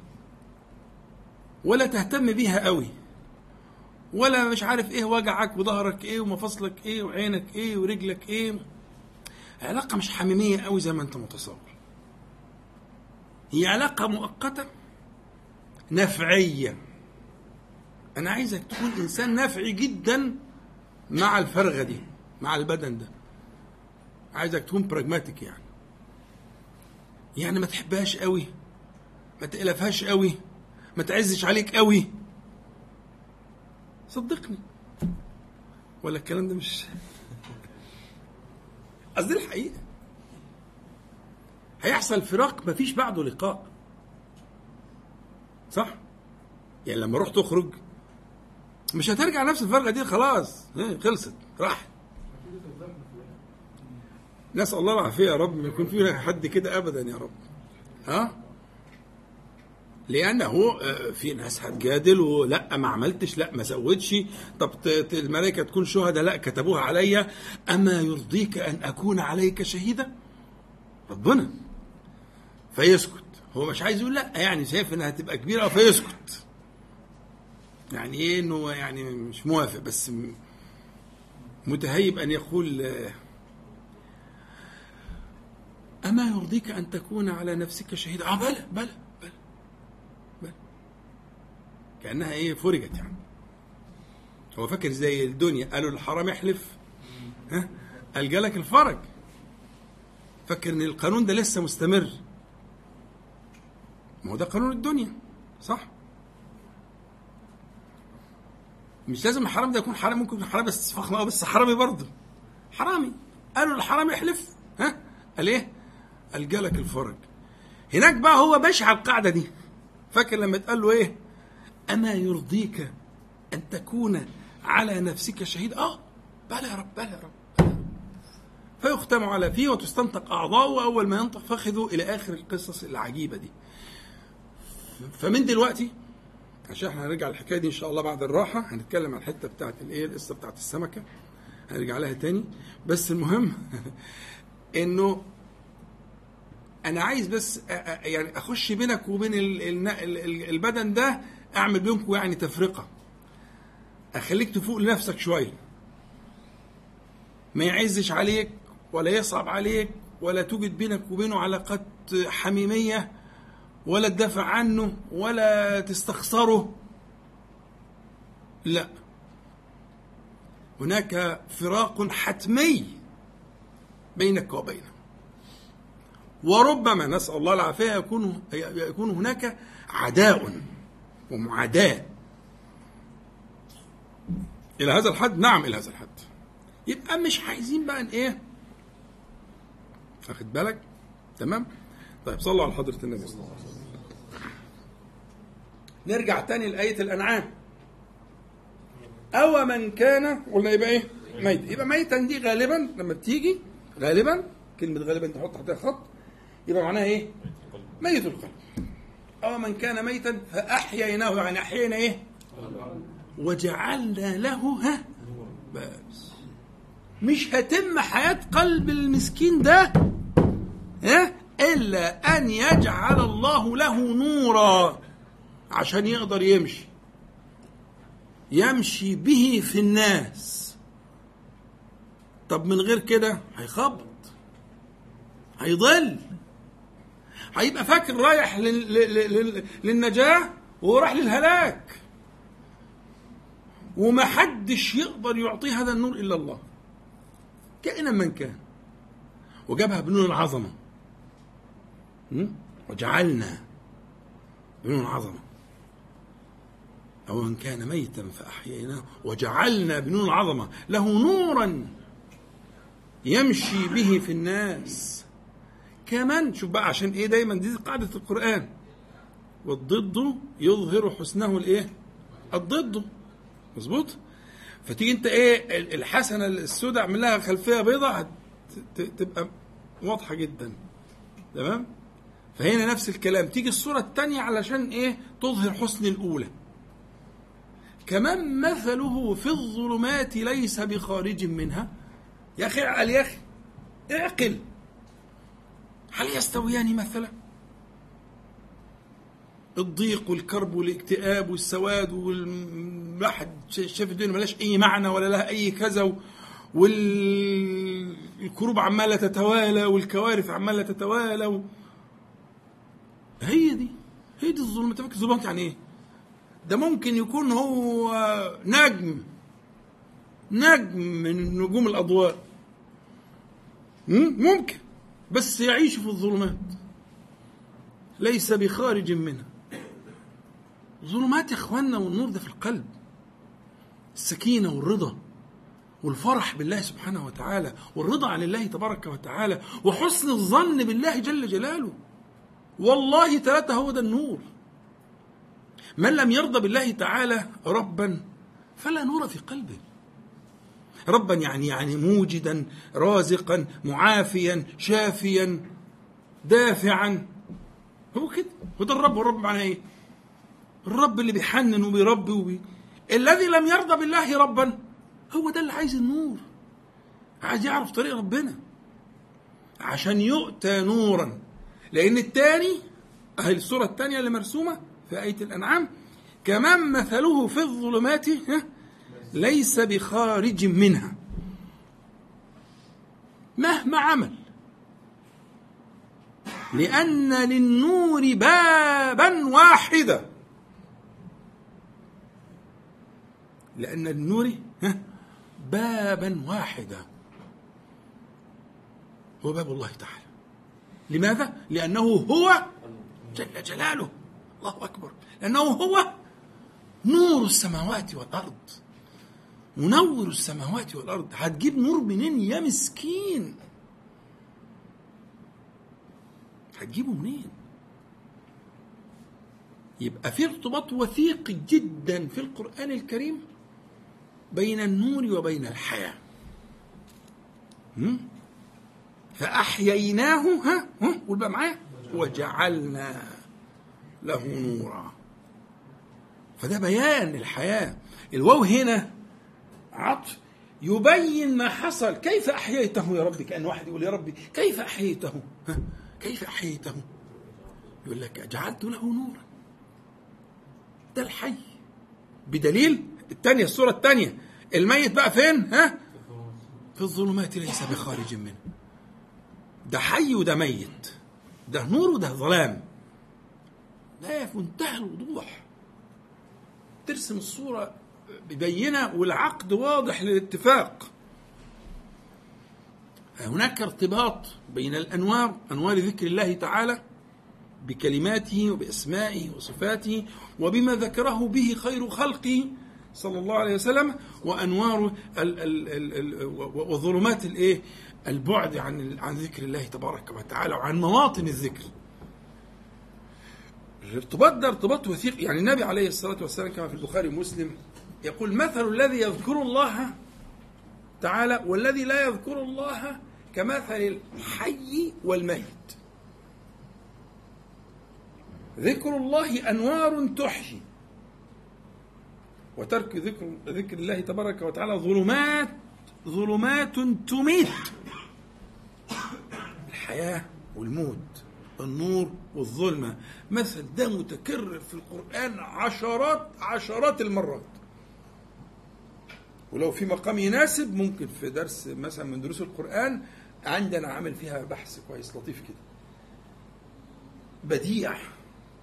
ولا تهتم بيها قوي ولا مش عارف إيه وجعك وظهرك إيه ومفاصلك إيه وعينك إيه ورجلك إيه. علاقة مش حميمية قوي زي ما أنت متصور. هي علاقة مؤقتة نفعية. أنا عايزك تكون إنسان نفعي جدا مع الفرغة دي مع البدن ده. عايزك تكون براجماتيك يعني. يعني ما تحبهاش قوي ما تقلفهاش قوي ما تعزش عليك قوي. صدقني. ولا الكلام ده مش قصدي الحقيقة. هيحصل فراق مفيش بعده لقاء. صح؟ يعني لما روح تخرج مش هترجع نفس الفرقة دي خلاص خلصت راحت. نسأل الله العافية يا رب ما يكون في حد كده ابدا يا رب. ها؟ لأنه في ناس هتجادل ولا ما عملتش لا ما زودش طب الملائكة تكون شهداء لا كتبوها عليا. أما يرضيك أن أكون عليك شهيدا؟ ربنا. فيسكت. هو مش عايز يقول لا يعني شايف إنها هتبقى كبيرة فيسكت. يعني إيه إنه يعني مش موافق بس متهيب أن يقول أما يرضيك أن تكون على نفسك شهيدا آه بلى بلى بلى بلى. كأنها إيه فرجت يعني. هو فاكر زي الدنيا قالوا الحرام احلف ها؟ قال جالك الفرج. فاكر إن القانون ده لسه مستمر. ما هو ده قانون الدنيا صح؟ مش لازم الحرام ده يكون حرام ممكن يكون حرام بس فخم بس حرامي برضه. حرامي. قالوا الحرام يحلف ها؟ قال إيه؟ قال جالك الفرج. هناك بقى هو ماشي على القاعدة دي. فاكر لما اتقال له إيه؟ أما يرضيك أن تكون على نفسك شهيد؟ آه. بلى يا رب بلى يا رب فيختم على فيه وتستنطق أعضاؤه أول ما ينطق. فخذه إلى آخر القصص العجيبة دي. فمن دلوقتي عشان إحنا هنرجع الحكاية دي إن شاء الله بعد الراحة هنتكلم عن الحته بتاعت الإيه القصة بتاعت السمكة هنرجع لها تاني. بس المهم إنه أنا عايز بس يعني أخش بينك وبين البدن ده أعمل بينكم يعني تفرقة. أخليك تفوق لنفسك شوية. ما يعزش عليك ولا يصعب عليك ولا توجد بينك وبينه علاقات حميمية ولا تدافع عنه ولا تستخسره. لا. هناك فراق حتمي بينك وبينه. وربما نسأل الله العافية يكون يكون هناك عداء ومعاداة. إلى هذا الحد؟ نعم إلى هذا الحد. يبقى مش عايزين بقى إيه؟ واخد بالك؟ تمام؟ طيب صلوا على حضرة النبي صلى الله عليه وسلم نرجع تاني لآية الأنعام أو من كان قلنا يبقى إيه؟ ميت يبقى ميتا دي غالبا لما بتيجي غالبا كلمة غالبا تحط تحتها خط يبقى معناها إيه؟ ميت القلب أو من كان ميتا فأحييناه يعني أحيينا إيه؟ وجعلنا له ها بس مش هتم حياة قلب المسكين ده إيه؟ إلا أن يجعل الله له نورا. عشان يقدر يمشي. يمشي به في الناس. طب من غير كده هيخبط. هيضل. هيبقى فاكر رايح للنجاة وهو راح للهلاك. وما حدش يقدر يعطيه هذا النور إلا الله. كائنا من كان. وجابها بنور العظمة. وجعلنا بنور العظمة. أو من كان ميتا فأحييناه. وجعلنا بنور العظمة. له نورا يمشي به في الناس. كمان شوف بقى عشان إيه دايما دي قاعدة القرآن. والضد يظهر حسنه الإيه؟ الضد. مظبوط؟ فتيجي أنت إيه الحسنة السوداء اعمل لها خلفية بيضاء تبقى واضحة جدا. تمام؟ فهنا نفس الكلام. تيجي الصورة الثانية علشان إيه؟ تظهر حسن الأولى. كمان مثله في الظلمات ليس بخارج منها؟ يا أخي اعقل يا أخي اعقل. هل يستويان مثلا؟ الضيق والكرب والاكتئاب والسواد والواحد شاف الدنيا ملاش أي معنى ولا لها أي كذا والكروب عماله تتوالى والكوارث عماله تتوالى. هي دي هي دي الظلمات الظلمات يعني إيه؟ ده ممكن يكون هو نجم نجم من نجوم الأضواء. ممكن. بس يعيش في الظلمات. ليس بخارج منها. ظلمات يا إخواننا والنور ده في القلب. السكينة والرضا والفرح بالله سبحانه وتعالى والرضا عن الله تبارك وتعالى وحسن الظن بالله جل جلاله. والله ثلاثة هو ده النور. من لم يرضى بالله تعالى ربا فلا نور في قلبه. ربا يعني يعني موجدا رازقا معافيا شافيا دافعا. هو كده هو ده الرب والرب معناه إيه؟ الرب اللي بيحنن وبيربي وبي... الذي لم يرضى بالله ربا هو ده اللي عايز النور. عايز يعرف طريق ربنا. عشان يؤتى نورا. لأن الثاني اهي الصورة الثانية اللي مرسومة في آية الأنعام كمان مثله في الظلمات ليس بخارج منها. مهما عمل. لأن للنور بابا واحدا لأن النور بابا واحدا هو باب الله تعالى. لماذا؟ لأنه هو جل جلاله. الله أكبر. لأنه هو نور السماوات والأرض. منور السماوات والأرض. هتجيب نور منين يا مسكين؟ هتجيبه منين؟ يبقى في ارتباط وثيق جدا في القرآن الكريم بين النور وبين الحياة. فأحييناه ها قول بقى معايا وجعلنا له نورا. فده بيان الحياة. الواو هنا عطف يبين ما حصل. كيف أحييته يا ربي؟ كأن واحد يقول يا ربي كيف أحييته؟ ها كيف أحييته؟ يقول لك جعلت له نورا. ده الحي. بدليل الثانية الصورة الثانية الميت بقى فين؟ ها؟ في الظلمات ليس بخارج منه. ده حي وده ميت. ده نور وده ظلام. ده في منتهى الوضوح. ترسم الصورة بينة والعقد واضح للاتفاق. هناك ارتباط بين الأنوار أنوار ذكر الله تعالى بكلماته وبأسمائه وصفاته وبما ذكره به خير خلقه صلى الله عليه وسلم وأنوار وظلمات الإيه؟ البعد عن عن ذكر الله تبارك وتعالى وعن مواطن الذكر. الارتباط ده ارتباط وثيق يعني النبي عليه الصلاة والسلام كما في البخاري ومسلم يقول مثل الذي يذكر الله تعالى والذي لا يذكر الله كمثل الحي والميت. ذكر الله أنوار تحيي. وترك ذكر ذكر الله تبارك وتعالى ظلمات ظلمات تميت. الحياة والموت النور والظلمة. مثل ده متكرر في القرآن عشرات عشرات المرات. ولو في مقام يناسب ممكن في درس مثلا من دروس القرآن عندنا عامل فيها بحث كويس لطيف كده. بديع.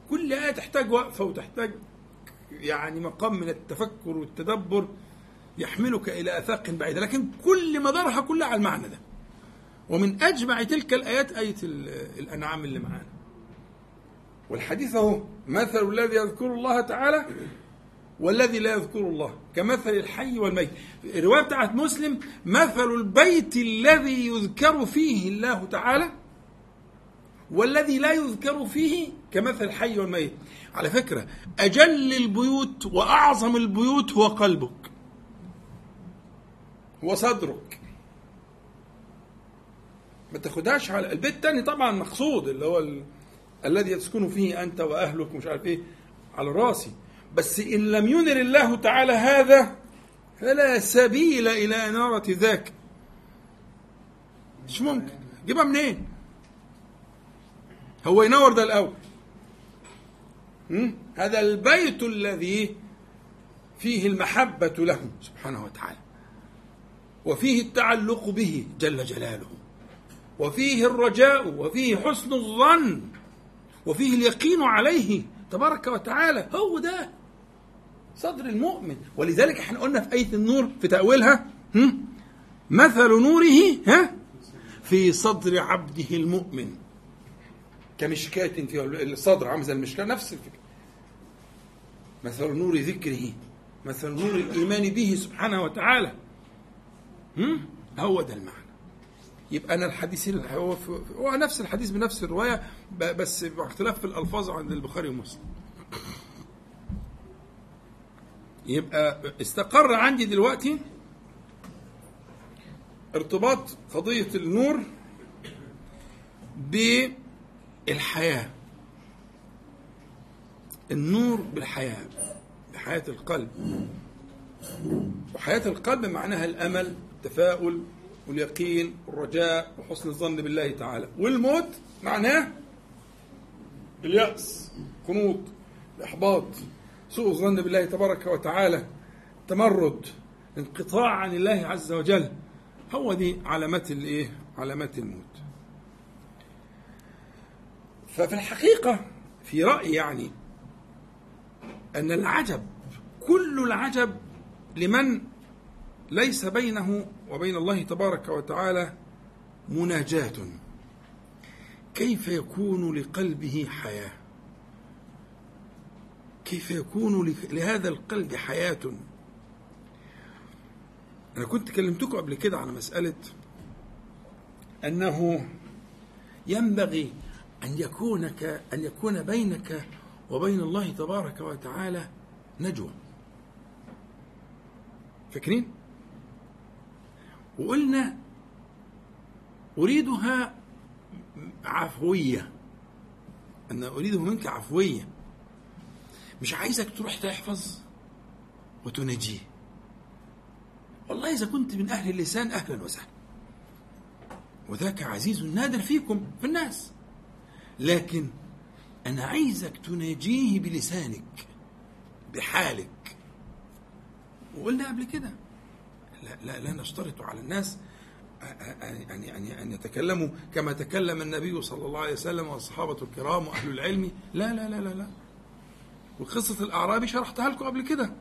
كل آية تحتاج وقفة وتحتاج يعني مقام من التفكر والتدبر يحملك إلى آفاق بعيدة. لكن كل مدارها كلها على المعنى ده. ومن أجمع تلك الآيات آية الأنعام اللي معانا. والحديث اهو مثل الذي يذكر الله تعالى والذي لا يذكر الله كمثل الحي والميت. الرواية بتاعت مسلم مثل البيت الذي يذكر فيه الله تعالى والذي لا يذكر فيه كمثل الحي والميت. على فكرة أجل البيوت وأعظم البيوت هو قلبك هو صدرك. ما تاخدهاش على البيت الثاني طبعا مقصود اللي هو ال... الذي تسكن فيه أنت وأهلك ومش عارف إيه على راسي. بس إن لم ينر الله تعالى هذا فلا سبيل إلى اناره ذاك. مش ممكن. جيبها منين؟ هو ينور ده الأول. هذا البيت الذي فيه المحبة له سبحانه وتعالى وفيه التعلق به جل جلاله. وفيه الرجاء وفيه حسن الظن وفيه اليقين عليه. تبارك وتعالى هو ده صدر المؤمن. ولذلك إحنا قلنا في آية النور في تأويلها مثل نوره ها؟ في صدر عبده المؤمن. كمشكاة في الصدر عامل زي المشكاة نفس الفكرة. مثل نور ذكره مثل نور الإيمان به سبحانه وتعالى. هو ده المعنى. يبقى أنا الحديث هو هو نفس الحديث بنفس الرواية بس باختلاف في الألفاظ عند البخاري ومسلم. يبقى استقر عندي دلوقتي ارتباط قضية النور بالحياة. النور بالحياة بحياه القلب. وحياة القلب معناها الأمل التفاؤل واليقين والرجاء وحسن الظن بالله تعالى. والموت معناه اليأس قنوط الإحباط سوء الظن بالله تبارك وتعالى تمرد انقطاع عن الله عز وجل. هو دي علامات الإيه؟ علامات الموت. ففي الحقيقة في رأيي يعني أن العجب كل العجب لمن ليس بينه وبين الله تبارك وتعالى مناجاة. كيف يكون لقلبه حياة؟ كيف يكون لهذا القلب حياة؟ أنا كنت كلمتكم قبل كده على مسألة أنه ينبغي أن يكونك أن يكون بينك وبين الله تبارك وتعالى نجوى. فاكرين؟ وقلنا أريدها عفوية. أنا أريده منك عفوية. مش عايزك تروح تحفظ وتنجيه. والله إذا كنت من أهل اللسان أهلا وسهلا. وذاك عزيز نادر فيكم في الناس. لكن أنا عايزك تناجيه بلسانك بحالك. وقلنا قبل كده لا, لا, لا نشترط على الناس أن يعني أن يتكلموا كما تكلم النبي صلى الله عليه وسلم والصحابة الكرام وأهل العلم. لا لا لا لا لا. وقصة الأعرابي شرحتها لكم قبل كده.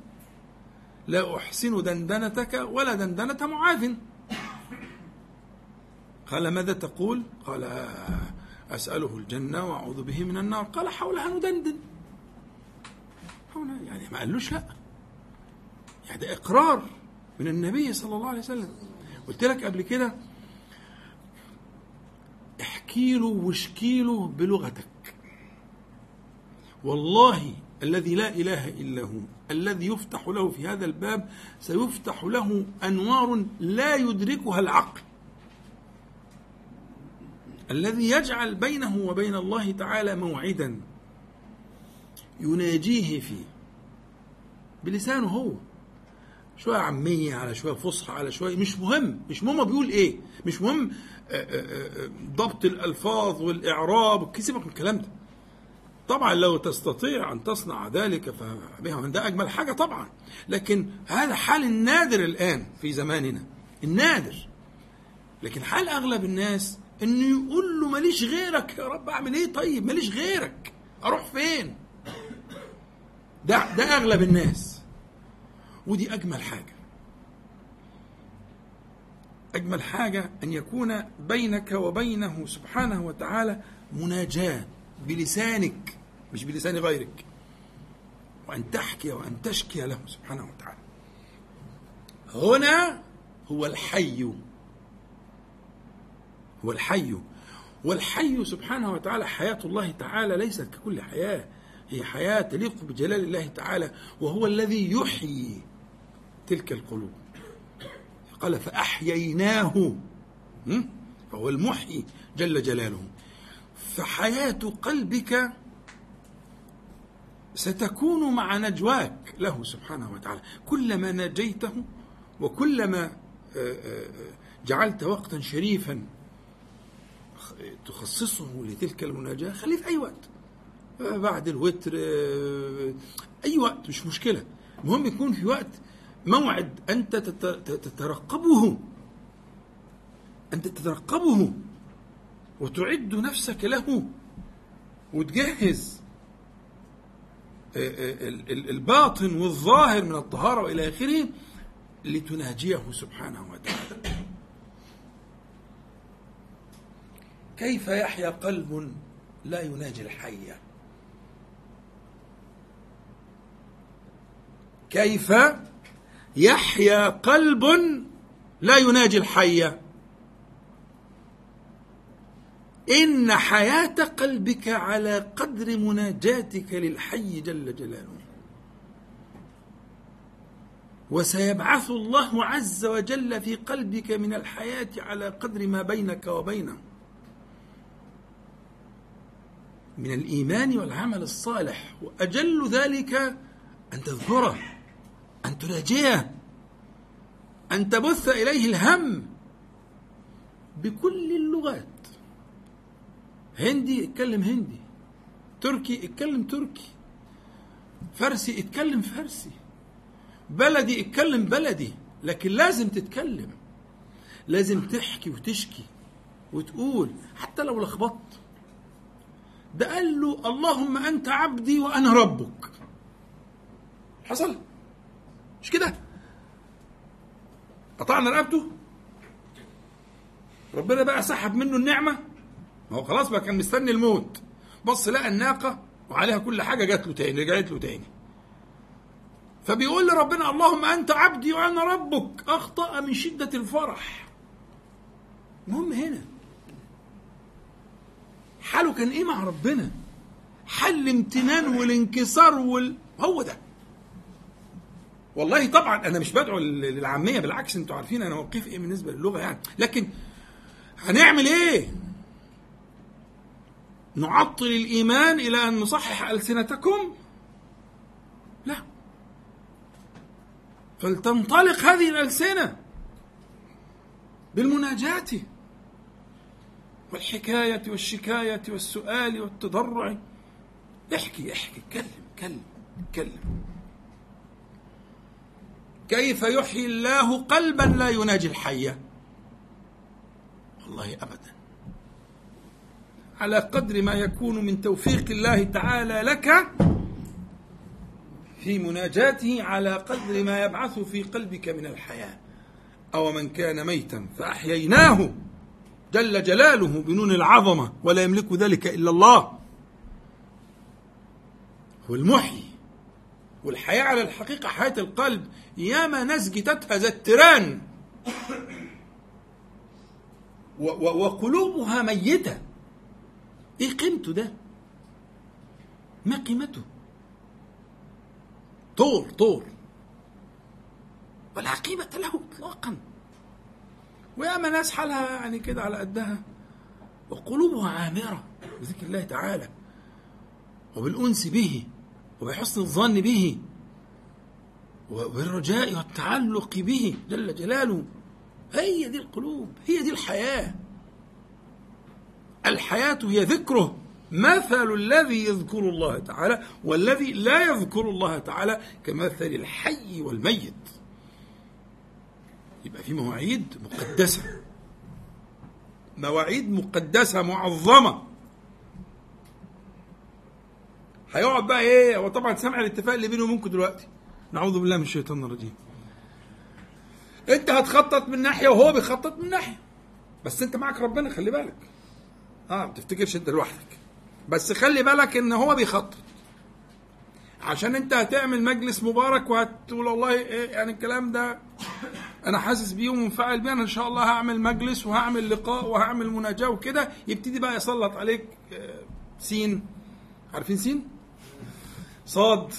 لا أحسن دندنتك ولا دندنة معاذ. قال ماذا تقول؟ قال أسأله الجنة وأعوذ به من النار. قال حولها ندندن يعني ما قالوش لا. يعني ده إقرار. من النبي صلى الله عليه وسلم. قلت لك قبل كده احكي له واشكي له بلغتك. والله الذي لا إله إلا هو الذي يفتح له في هذا الباب سيفتح له أنوار لا يدركها العقل. الذي يجعل بينه وبين الله تعالى موعدا يناجيه فيه بلسانه هو. شوية عامية على شوية فصحى على شوية. مش مهم. مش مهم بيقول إيه. مش مهم آه، آه، آه، ضبط الألفاظ والإعراب سيبك من الكلام ده. طبعا لو تستطيع أن تصنع ذلك فبها. ده أجمل حاجة طبعا. لكن هذا حال النادر الآن في زماننا. النادر. لكن حال أغلب الناس إنه يقول له ماليش غيرك يا رب أعمل إيه طيب؟ ماليش غيرك. أروح فين؟ ده ده أغلب الناس. ودي أجمل حاجة. أجمل حاجة أن يكون بينك وبينه سبحانه وتعالى مناجاة بلسانك مش بلسان غيرك. وأن تحكي وأن تشكي له سبحانه وتعالى. هنا هو الحي. هو الحي. والحي سبحانه وتعالى حياة الله تعالى ليست ككل حياة. هي حياة تليق بجلال الله تعالى وهو الذي يحيي. تلك القلوب. قال فأحييناه. فهو المحيي جل جلاله. فحياة قلبك ستكون مع نجواك له سبحانه وتعالى. كلما نجيته وكلما آه، آه، جعلت وقتا شريفا تخصصه لتلك المناجاة خليه في أي وقت. آه، بعد الوتر أي وقت مش مشكلة. المهم يكون في وقت موعد أنت تترقبه. أنت تترقبه. وتعد نفسك له. وتجهز. الباطن والظاهر من الطهارة وإلى آخره لتناجيه سبحانه وتعالى. كيف يحيا قلب لا يناجي الحي كيف يحيا قلب لا يناجي الحي. إن حياة قلبك على قدر مناجاتك للحي جل جلاله. وسيبعث الله عز وجل في قلبك من الحياة على قدر ما بينك وبينه. من الإيمان والعمل الصالح. وأجل ذلك أن تذكره. أن تناجيه. أن تبث إليه الهم. بكل اللغات. هندي اتكلم هندي. تركي اتكلم تركي. فارسي اتكلم فارسي. بلدي اتكلم بلدي. لكن لازم تتكلم. لازم تحكي وتشكي وتقول. حتى لو لخبطت. ده قال له اللهم أنت عبدي وأنا ربك. حصل؟ مش كده؟ قطعنا رقبته. ربنا بقى سحب منه النعمة. ما هو خلاص بقى كان مستني الموت. بص لقى الناقة وعليها كل حاجة جات له تاني رجعت له تاني. فبيقول لربنا اللهم أنت عبدي وأنا ربك أخطأ من شدة الفرح. المهم هنا. حاله كان إيه مع ربنا؟ حل الامتنان والانكسار وال... هو ده. والله طبعا أنا مش بدعو للعامية بالعكس أنتوا عارفين أنا موقفي إيه بالنسبة للغة يعني. لكن هنعمل إيه؟ نعطل الإيمان إلى أن نصحح ألسنتكم؟ لا. فلتنطلق هذه الألسنة بالمناجاة والحكاية والشكاية والسؤال والتضرع. احكي احكي اتكلم اتكلم اتكلم كيف يحيي الله قلبا لا يناجي الحي والله ابدا. على قدر ما يكون من توفيق الله تعالى لك في مناجاته على قدر ما يبعث في قلبك من الحياة. أو من كان ميتا فأحييناه جل جلاله بنون العظمة ولا يملك ذلك إلا الله. هو المحيي. والحياة على الحقيقة حياة القلب. ياما ناس جتتها زي التيران وقلوبها ميتة. إيه قيمته ده؟ ما قيمته؟ طور طور. ولا قيمة له اطلاقا. وياما ناس حالها يعني كده على قدها. وقلوبها عامرة بذكر الله تعالى. وبالأنس به وبحسن الظن به. وبالرجاء والتعلق به جل جلاله. هي دي القلوب هي دي الحياة. الحياة هي ذكره. مثل الذي يذكر الله تعالى والذي لا يذكر الله تعالى كمثل الحي والميت. يبقى في مواعيد مقدسة. مواعيد مقدسة معظمة. هيقعد بقى إيه هو طبعا سمع الاتفاق اللي بينه وبينكم دلوقتي. نعوذ بالله من الشيطان الرجيم. انت هتخطط من ناحية وهو بيخطط من ناحية. بس انت معك ربنا خلي بالك. آه ما تفتكرش انت لوحدك. بس خلي بالك ان هو بيخطط. عشان انت هتعمل مجلس مبارك وهتقول والله إيه يعني الكلام ده أنا حاسس بيه ومنفعل بيه أنا ان شاء الله هعمل مجلس وهعمل لقاء وهعمل مناجاة وكده. يبتدي بقى يسلط عليك آه، سين. عارفين سين؟ صاد.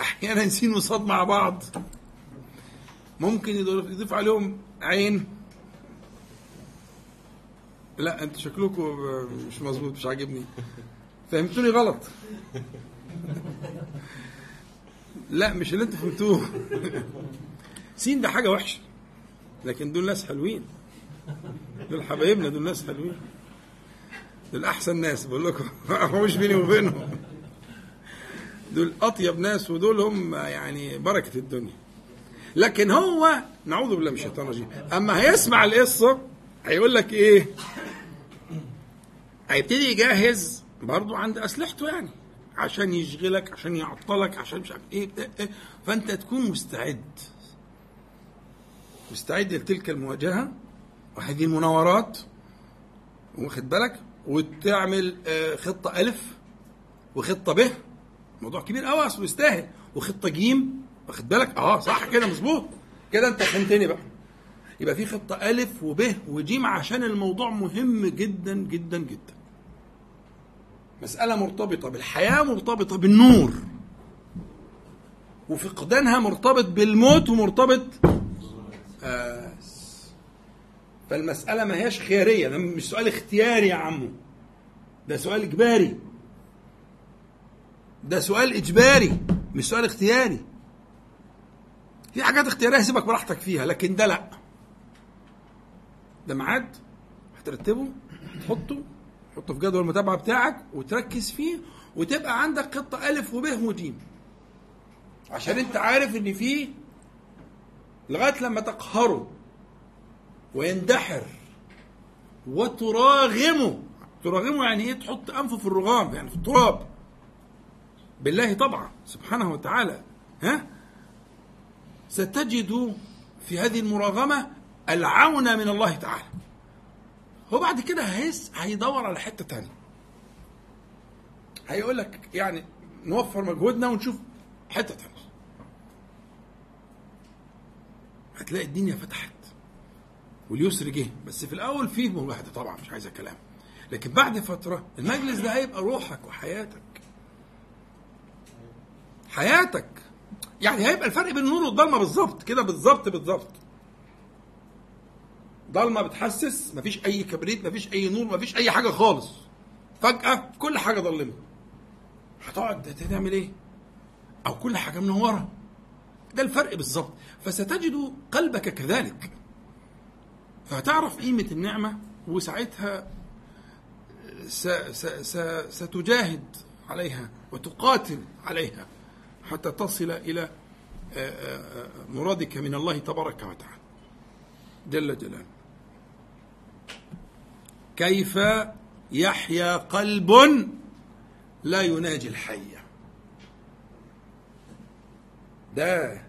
أحيانا سين وصاد مع بعض. ممكن يضيف عليهم عين. لا أنتوا شكلكم مش مظبوط مش عاجبني. فهمتوني غلط. لا مش اللي أنتوا فهمتوه. سين ده حاجة وحشة لكن دول ناس حلوين. دول حبايبنا دول ناس حلوين. دول أحسن ناس بقول لكم. مش بيني وبينهم. دول أطيب ناس ودول هم يعني بركة الدنيا. لكن هو نعوذ بالله من الشيطان الرجيم. أما هيسمع القصة هيقول لك إيه؟ هيبتدي يجهز برضه عند أسلحته يعني. عشان يشغلك عشان يعطلك عشان مش عارف إيه, إيه فأنت تكون مستعد. مستعد لتلك المواجهة وهذه المناورات. واخد بالك؟ وتعمل آه، خطة ألف وخطة ب موضوع كبير قوي اصله يستاهل. وخطه جيم واخد بالك؟ آه صح كده مظبوط. كده انت فهمتني بقى. يبقى في خطة ألف وب وجيم عشان الموضوع مهم جدا جدا جدا. مسألة مرتبطة بالحياة مرتبطة بالنور. وفقدانها مرتبط بالموت ومرتبط آه فالمسألة ما هياش خيارية. ده مش سؤال اختياري يا عمو. ده سؤال إجباري. ده سؤال إجباري مش سؤال اختياري. في حاجات اختيارية سيبك براحتك فيها لكن ده لا. ده ميعاد هترتبه تحطه تحطه في جدول المتابعة بتاعك وتركز فيه وتبقى عندك خطة الف وب وجيم عشان انت عارف ان فيه لغاية لما تقهره ويندحر وتراغمه. تراغمه يعني إيه؟ تحط أنفه في الرغام يعني في التراب. بالله طبعا سبحانه وتعالى ها؟ ستجد في هذه المراغمة العون من الله تعالى. هو بعد كده هيس هيدور على حتة تانية. هيقول لك يعني نوفر مجهودنا ونشوف حتة تانية. هتلاقي الدنيا فتحت واليسر جه بس في الأول فيه مواهده طبعا مش عايزه كلام لكن بعد فترة المجلس ده هيبقى روحك وحياتك. حياتك. يعني هيبقى الفرق بين النور والضلمة بالظبط كده بالظبط بالظبط. ضلمة بتحسس مفيش أي كبريت مفيش أي نور مفيش أي حاجة خالص. فجأة كل حاجة ضلمه هتقعد تعمل إيه؟ أو كل حاجة منوره ده الفرق بالظبط. فستجد قلبك كذلك. فهتعرف قيمة النعمة وساعتها ستجاهد عليها وتقاتل عليها. حتى تصل إلى مرادك من الله تبارك وتعالى. جل جلاله. كيف يحيا قلب لا يناجي الحي. ده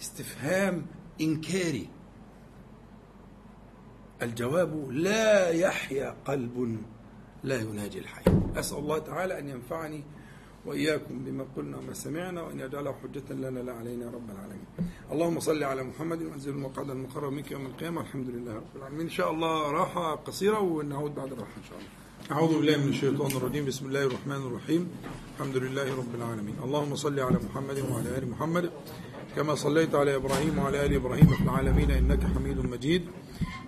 استفهام إنكاري. الجواب لا يحيا قلب لا يناجي الحي. أسأل الله تعالى أن ينفعني وإياكم بما قلنا وما سمعنا وأن يجعله حجة لنا لا علينا رب العالمين. اللهم صل على محمد وأنزل المقعد المقرب منك يوم القيامة. الحمد لله رب العالمين. إن شاء الله راحة قصيرة ونعود بعد الراحة إن شاء الله. أعوذ بالله من الشيطان الرجيم. بسم الله الرحمن الرحيم. الحمد لله رب العالمين. اللهم صل على محمد وعلى آل محمد كما صليت على إبراهيم وعلى آل إبراهيم في العالمين إنك حميد مجيد.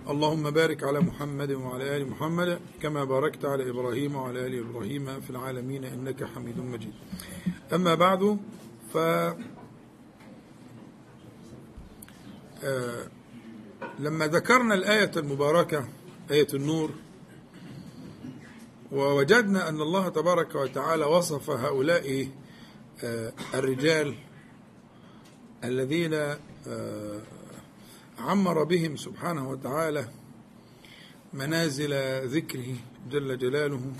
اللهم بارك على محمد وعلى آل محمد كما باركت على إبراهيم وعلى آل إبراهيم في العالمين إنك حميد مجيد. أما بعد ف آه لما ذكرنا الآية المباركة آية النور ووجدنا أن الله تبارك وتعالى وصف هؤلاء آه الرجال الذين آه عمر بهم سبحانه وتعالى منازل ذكره جل جلاله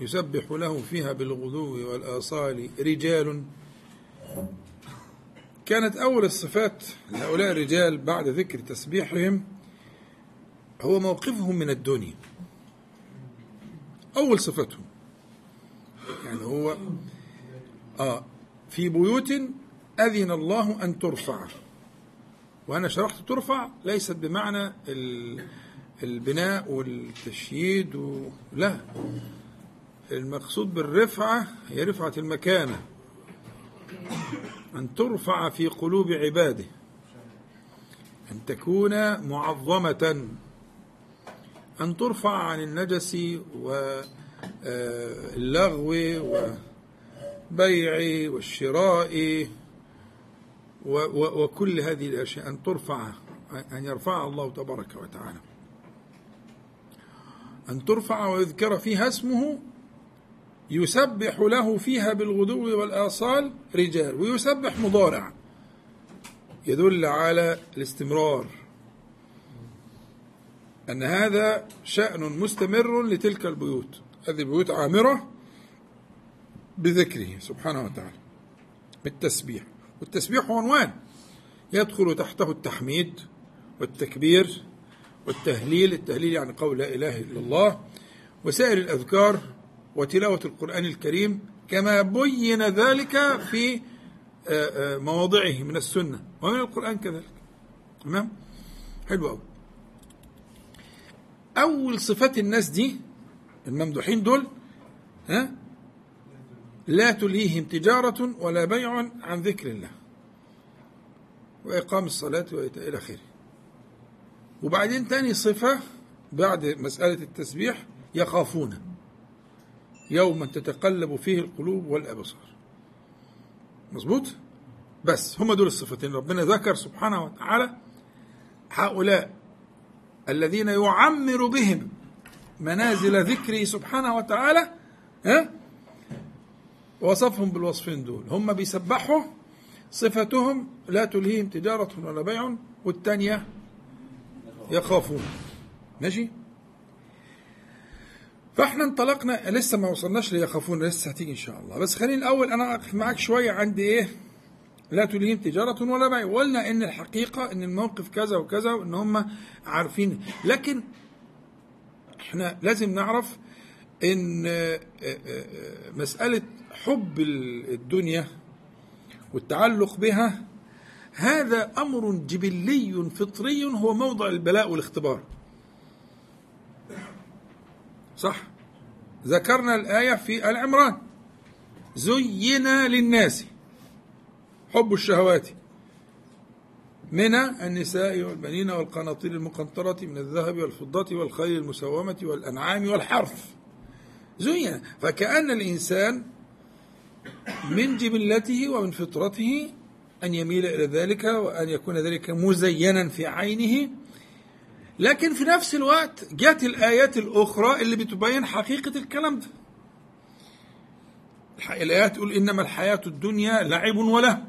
يسبح له فيها بالغدو والآصال رجال. كانت أول الصفات لهؤلاء الرجال بعد ذكر تسبيحهم هو موقفهم من الدنيا. أول صفتهم يعني هو آه في بيوت أذن الله أن ترفع. وأنا شرحت ترفع ليست بمعنى البناء والتشييد و... لا. المقصود بالرفعة هي رفعة المكانة أن ترفع في قلوب عباده. أن تكون معظمة. أن ترفع عن النجس واللغو والبيع والشراء. وكل هذه الأشياء أن ترفع أن يرفعها الله تبارك وتعالى. أن ترفع ويذكر فيها اسمه يسبح له فيها بالغدو والآصال رجال ويسبح مضارع يدل على الاستمرار. أن هذا شأن مستمر لتلك البيوت. هذه البيوت عامرة بذكره سبحانه وتعالى بالتسبيح. والتسبيح عنوان. يدخل تحته التحميد والتكبير والتهليل التهليل يعني قول لا إله إلا الله وسائر الأذكار وتلاوة القرآن الكريم كما بين ذلك في آه، آه، مواضعه من السنة. ومن القرآن كذلك. تمام؟ حلو قوي أول صفات الناس دي الممدوحين دول ها؟ لا تلهيهم تجارة ولا بيع عن ذكر الله. وإقام الصلاة وإيتاء إلى آخره. وبعدين تاني صفة بعد مسألة التسبيح يخافون. يوما تتقلب فيه القلوب والأبصار. مظبوط؟ بس هم دول الصفتين. ربنا ذكر سبحانه وتعالى هؤلاء الذين يعمر بهم منازل ذكره سبحانه وتعالى ها؟ وصفهم بالوصفين دول. هم بيسبحوا صفتهم لا تلهيهم تجارة ولا بيع والثانية يخافون. ماشي؟ فاحنا انطلقنا لسه ما وصلناش ليخافون لسه هتيجي إن شاء الله. بس خليني الأول أنا أقف معاك شوية عند إيه؟ لا تلهيهم تجارة ولا بيع. وقلنا إن الحقيقة إن الموقف كذا وكذا وإن هم عارفين. لكن إحنا لازم نعرف إن آه، آه، آه، مسألة حب الدنيا والتعلق بها هذا أمر جبلي فطري هو موضع البلاء والاختبار. صح؟ ذكرنا الآية في العمران. زين للناس حب الشهوات من النساء والبنين والقناطير المقنطرة من الذهب والفضة والخيل المسومة والأنعام والحرث. زين. فكأن الإنسان من جبلته ومن فطرته أن يميل إلى ذلك وأن يكون ذلك مزينا في عينه. لكن في نفس الوقت جاءت الآيات الأخرى اللي بتبين حقيقة الكلام ده. الآيات تقول إنما الحياة الدنيا لعب وله.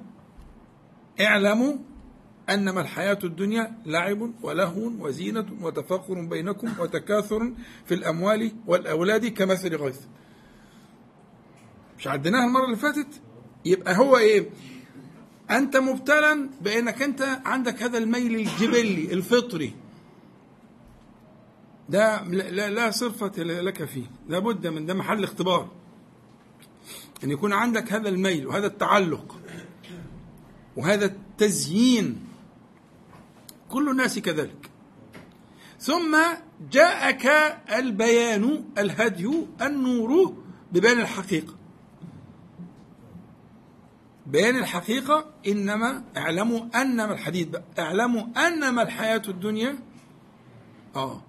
اعلموا أنما الحياة الدنيا لعب ولهو وزينة وتفاخر بينكم وتكاثر في الأموال والأولاد كمثل غيث. مش عديناها المرة اللي فاتت؟ يبقى هو إيه؟ أنت مبتلى بأنك أنت عندك هذا الميل الجبلي الفطري. ده لا, لا صفة لك فيه. لابد من ده محل اختبار. أن يكون عندك هذا الميل وهذا التعلق وهذا التزيين كل الناس كذلك. ثم جاءك البيان الهدي النور ببيان الحقيقة. بيان الحقيقة إنما اعلموا أنما الحديث بقى اعلموا أنما الحياة الدنيا آه.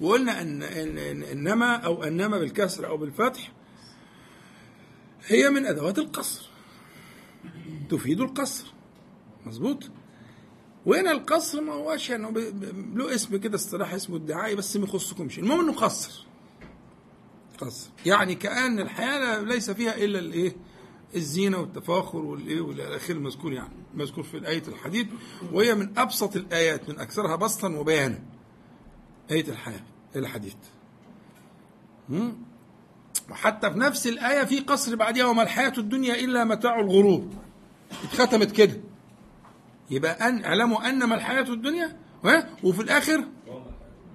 وقلنا أن, إن إنما أو أنما بالكسر أو بالفتح هي من أدوات القصر. تفيد القصر. مظبوط؟ وهنا القصر ما هوش يعني له اسم كده اصطلاح اسمه الدعائي بس ما يخصكمش. المهم إنه قصر. قصر. يعني كأن الحياة ليس فيها إلا الإيه؟ الزينة والتفاخر والإيه؟ والى آخره المذكور يعني مذكور في آية الحديد وهي من أبسط الآيات من أكثرها بسطا وبيانا. آية الحياة الحديد وحتى في نفس الآية في قصر بعدها وما الحياة الدنيا إلا متاع الغرور اتختمت كده. يبقى أن اعلموا أنما الحياة الدنيا وفي الآخر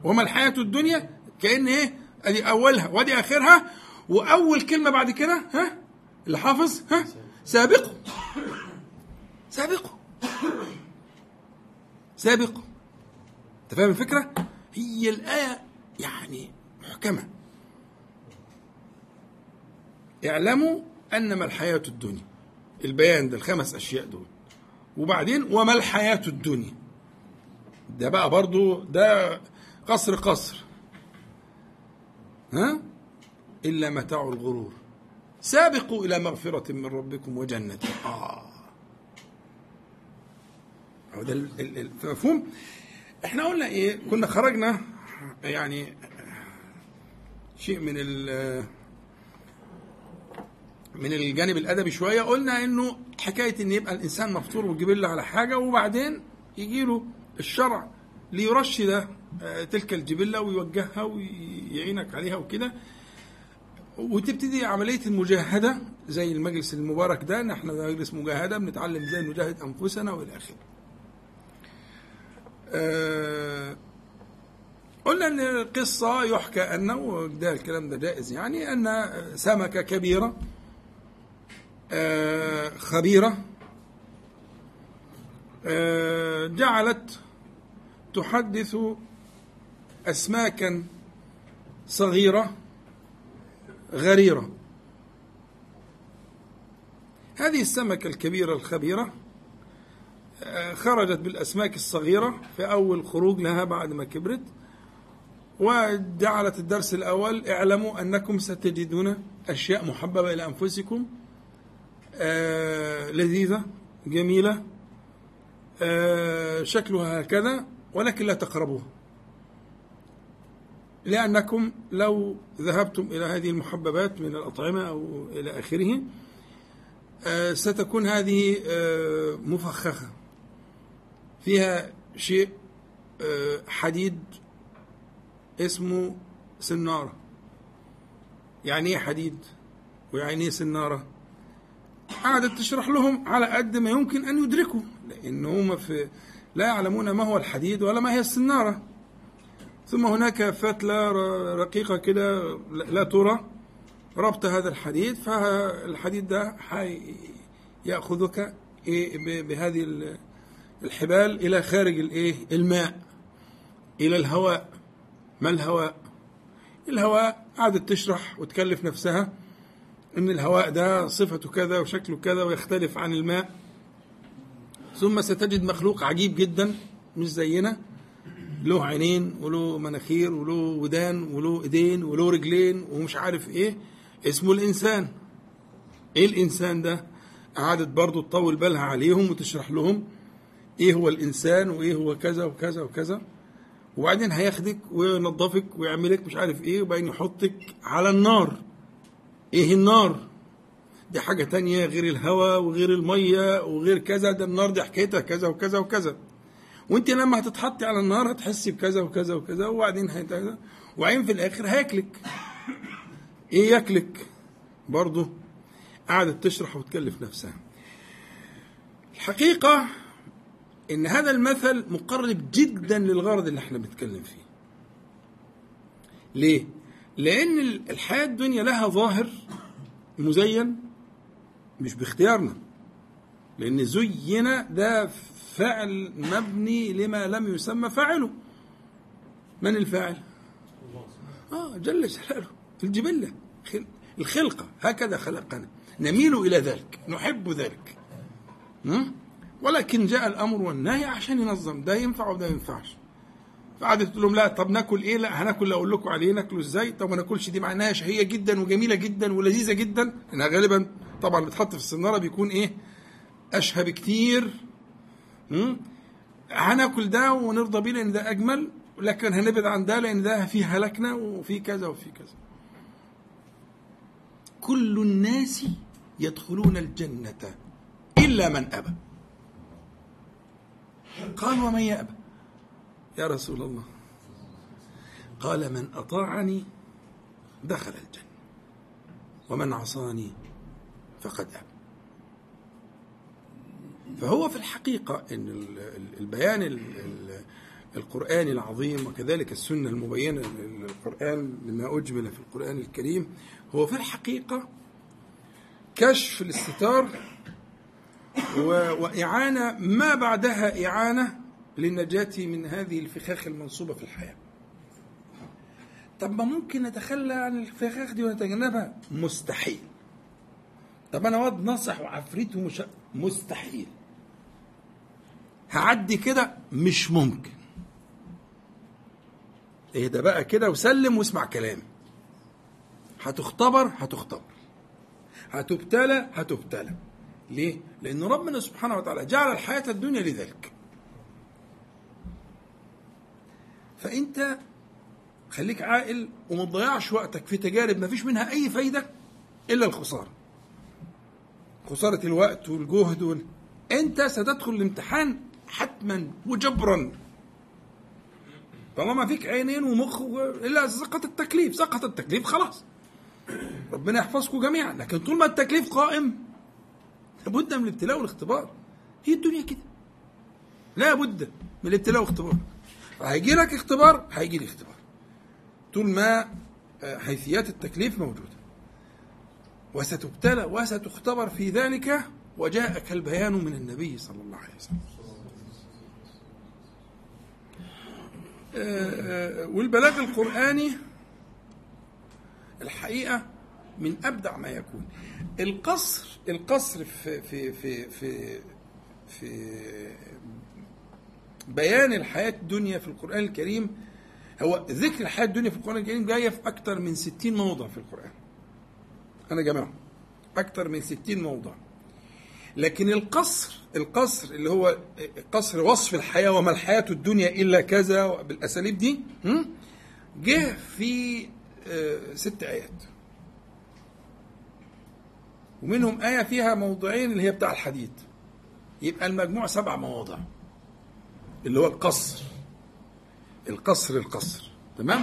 وما الحياة الدنيا؟ كأن إيه؟ أدي أولها وأدي آخرها وأول كلمة بعد كده ها؟ اللي حافظ ها؟ سابقوا سابقوا سابقوا أنت فاهم الفكرة؟ هي الآية يعني محكمة. اعلموا أنما الحياة الدنيا. البيان ده الخمس أشياء دول. وبعدين وما الحياة الدنيا؟ ده بقى برضو ده قصر قصر. ها؟ إلا متاع الغرور. سابقوا إلى مغفرة من ربكم وجنة. آه. ده المفهوم إحنا قلنا إيه؟ كنا خرجنا يعني شيء من من الجانب الأدبي شوية قلنا إنه حكاية إن يبقى الإنسان مفطور وجبل على حاجة وبعدين يجي له الشرع ليرشد آه، تلك الجبلة ويوجهها ويعينك عليها وكده وتبتدي عملية المجاهدة زي المجلس المبارك ده ان إحنا مجلس مجاهدة بنتعلم إزاي نجاهد أنفسنا وإلى آخره. آه، قلنا إن القصة يحكى أنه ده الكلام ده جائز يعني أن سمكة كبيرة خبيرة آه، جعلت تحدث أسماكا صغيرة غريرة. هذه السمكة الكبيرة الخبيرة آه، خرجت بالأسماك الصغيرة في أول خروج لها بعد ما كبرت وجعلت الدرس الأول اعلموا أنكم ستجدون أشياء محببة إلى أنفسكم آه لذيذة جميلة آه شكلها هكذا ولكن لا تقربوها. لأنكم لو ذهبتم إلى هذه المحببات من الأطعمة أو إلى آخره آه ستكون هذه آه مفخخة. فيها شيء آه حديد اسمه سنارة. يعني إيه حديد؟ ويعني إيه سنارة؟ قعدت تشرح لهم على قد ما يمكن أن يدركوا لأن هم في لا يعلمون ما هو الحديد ولا ما هي السنارة. ثم هناك فتلة رقيقة كده لا ترى ربط هذا الحديد فالحديد ده يأخذك إيه بهذه الحبال إلى خارج الإيه الماء إلى الهواء. ما الهواء؟ الهواء قعدت تشرح وتكلف نفسها. إن الهواء ده صفته كذا وشكله كذا ويختلف عن الماء. ثم ستجد مخلوق عجيب جدا مش زينا. له عينين وله مناخير وله ودان وله إيدين وله رجلين ومش عارف إيه. اسمه الإنسان. إيه الإنسان ده؟ قعدت برضه تطول بالها عليهم وتشرح لهم إيه هو الإنسان وإيه هو كذا وكذا وكذا. وبعدين هياخدك وينظفك ويعملك مش عارف إيه وبعدين يحطك على النار. إيه النار؟ دي حاجة تانية غير الهواء وغير المية وغير كذا ده النار دي حكايتها كذا وكذا وكذا. وانت لما هتتحطي على النار هتحسي بكذا وكذا وكذا وبعدين هيتكذا وبعدين في الآخر هياكلك. إيه ياكلك؟ برضه قعدت تشرح وتكلف نفسها. الحقيقة إن هذا المثل مقرب جدا للغرض اللي إحنا بنتكلم فيه. ليه؟ لأن الحياة الدنيا لها ظاهر مزين مش باختيارنا. لأن زين ده فعل مبني لما لم يسمى فاعله. من الفاعل؟ آه جل جلاله الجبلة الخلقة. هكذا خلقنا. نميل إلى ذلك نحب ذلك. ولكن جاء الأمر والنهي عشان ينظم. ده ينفع وده ينفعش. فقعدت تقول لهم لا طب ناكل إيه؟ لا هناكل أقول لكم عليه ناكله إزاي؟ طب ما ناكلش دي معناها شهية جدا وجميلة جدا ولذيذة جدا. إنها غالبا طبعا بتحط في السناره بيكون إيه؟ أشهى بكتير? هناكل ده ونرضى بيه لأن ده أجمل لكن هنبعد عن ده لأن ده فيه هلكنا وفي كذا وفي كذا. كل الناس يدخلون الجنة إلا من أبى. قال ومن يأبى. يا رسول الله. قال من أطاعني دخل الجنة ومن عصاني فقد أبى فهو في الحقيقة أن البيان القرآني العظيم وكذلك السنة المبينة للقرآن لما أجمل في القرآن الكريم هو في الحقيقة كشف الاستتار وإعانة ما بعدها إعانة للنجاة من هذه الفخاخ المنصوبة في الحياة. طب ما ممكن نتخلى عن الفخاخ دي ونتجنبها؟ مستحيل. طب أنا واد نصح وعفريت ومش مستحيل. هعدي كده؟ مش ممكن. إيه ده بقى كده وسلم واسمع كلامي. هتختبر هتختبر. هتبتلى هتبتلى. ليه؟ لأن ربنا سبحانه وتعالى جعل الحياة الدنيا لذلك. فأنت خليك عاقل وما تضيعش وقتك في تجارب ما فيش منها أي فايدة إلا الخسارة. خسارة الوقت والجهد وال... أنت ستدخل الامتحان حتما وجبرا. طالما فيك عينين ومخ و... إلا سقط التكليف. سقط التكليف خلاص. ربنا يحفظكم جميعا. لكن طول ما التكليف قائم لابد من الابتلاء والاختبار. هي الدنيا كده. لا بد من الابتلاء والاختبار. هيجي لك اختبار هيجي لي اختبار. طول ما آه، حيثيات التكليف موجودة. وستبتلى وستختبر في ذلك وجاءك البيان من النبي صلى الله عليه وسلم. آه، آه، والبلاغ القرآني الحقيقة من أبدع ما يكون. القصر القصر في في في في في بيان الحياة الدنيا في القرآن الكريم هو ذكر الحياة الدنيا في القرآن الكريم جاية في أكثر من ستين موضع في القرآن. أنا جماعة أكثر من ستين موضع. لكن القصر القصر اللي هو قصر وصف الحياة وما الحياة الدنيا إلا كذا بالأساليب دي جه في آه، ست آيات. ومنهم آية فيها موضعين اللي هي بتاع الحديد. يبقى المجموع سبع مواضع. اللي هو القصر. القصر القصر. تمام؟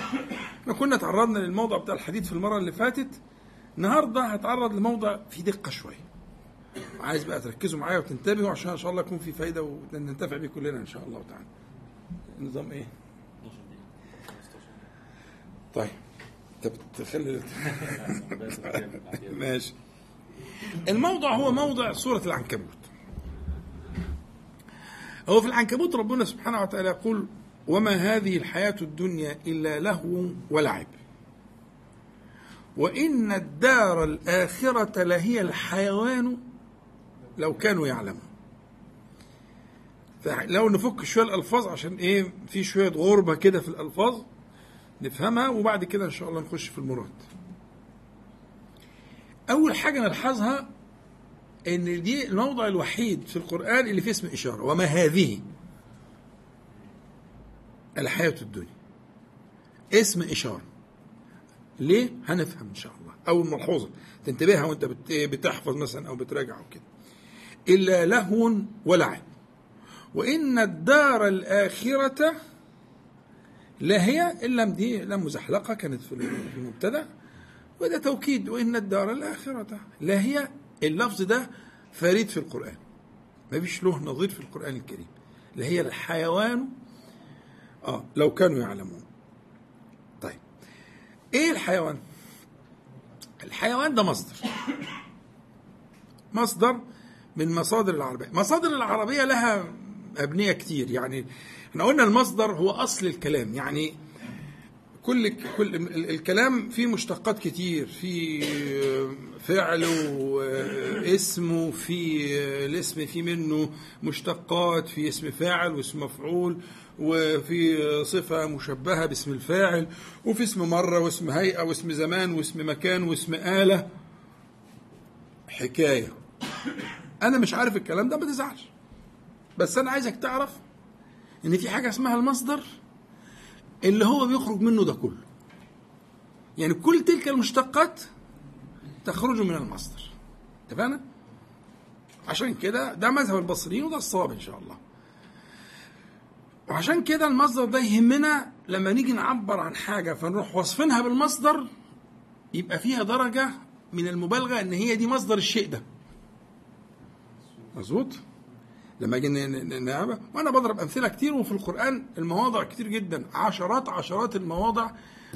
إحنا كنا تعرضنا للموضع بتاع الحديد في المرة اللي فاتت. النهارده هتعرض لموضع فيه دقة شوية. عايز بقى تركزوا معايا وتنتبهوا عشان إن شاء الله يكون في فايدة وننتفع بيه كلنا إن شاء الله تعالى. النظام إيه؟ طيب. انت بتخلي ماشي. الموضع هو موضع سورة العنكبوت. هو في العنكبوت ربنا سبحانه وتعالى يقول وما هذه الحياة الدنيا إلا لهو ولعب. وإن الدار الآخرة لهي الحيوان لو كانوا يعلمون. لو نفك شوية الألفاظ عشان إيه في شوية غربة كده في الألفاظ نفهمها وبعد كده إن شاء الله نخش في المراد. أول حاجة نلحظها إن دي الموضع الوحيد في القرآن اللي فيه اسم إشارة. وما هذه؟ الحياة الدنيا. اسم إشارة. ليه؟ هنفهم إن شاء الله. أول ملحوظة تنتبهها وأنت بتحفظ مثلا أو بتراجع أو كده. إلا لهو ولعب. وإن الدار الآخرة لا هي إلا دي لم مزحلقة كانت في المبتدأ. وده توكيد. وإن الدار الآخرة لا هي اللفظ ده فريد في القرآن. ما فيش له نظير في القرآن الكريم. لا هي الحيوان. آه لو كانوا يعلمون. طيب. إيه الحيوان؟ الحيوان ده مصدر. مصدر من مصادر العربية. مصادر العربية لها أبنية كتير. يعني إحنا قلنا المصدر هو أصل الكلام. يعني كل كل الكلام فيه مشتقات كتير في فعل واسم وفي الاسم في منه مشتقات في اسم فاعل واسم مفعول وفي صفة مشبهة باسم الفاعل وفي اسم مرة واسم هيئة واسم زمان واسم مكان واسم آلة. حكاية. أنا مش عارف الكلام ده ما تزعلش. بس أنا عايزك تعرف إن في حاجة اسمها المصدر اللي هو بيخرج منه ده كله. يعني كل تلك المشتقات تخرج من المصدر. اتفقنا؟ عشان كده ده مذهب البصريين وده الصواب إن شاء الله. وعشان كده المصدر ده يهمنا لما نيجي نعبر عن حاجة فنروح وصفينها بالمصدر يبقى فيها درجة من المبالغة إن هي دي مصدر الشيء ده. مظبوط؟ لما أجي وأنا بضرب امثله كتير وفي القران المواضع كتير جدا. عشرات عشرات المواضع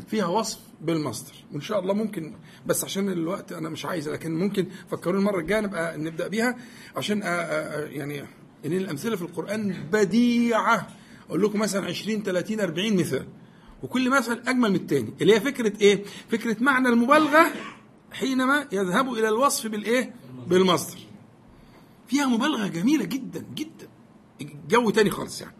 فيها وصف بالمصدر. وإن شاء الله ممكن بس عشان الوقت أنا مش عايز لكن ممكن فكروني المرة الجاية نبقى نبدأ بيها عشان يعني إن الأمثلة في القرآن بديعة. أقول لكم مثلا 20 30 40 مثال. وكل مثل أجمل من الثاني اللي هي فكرة إيه؟ فكرة معنى المبالغة حينما يذهب إلى الوصف بالإيه؟ بالمصدر. فيها مبالغة جميلة جدا جدا. جو تاني خالص يعني.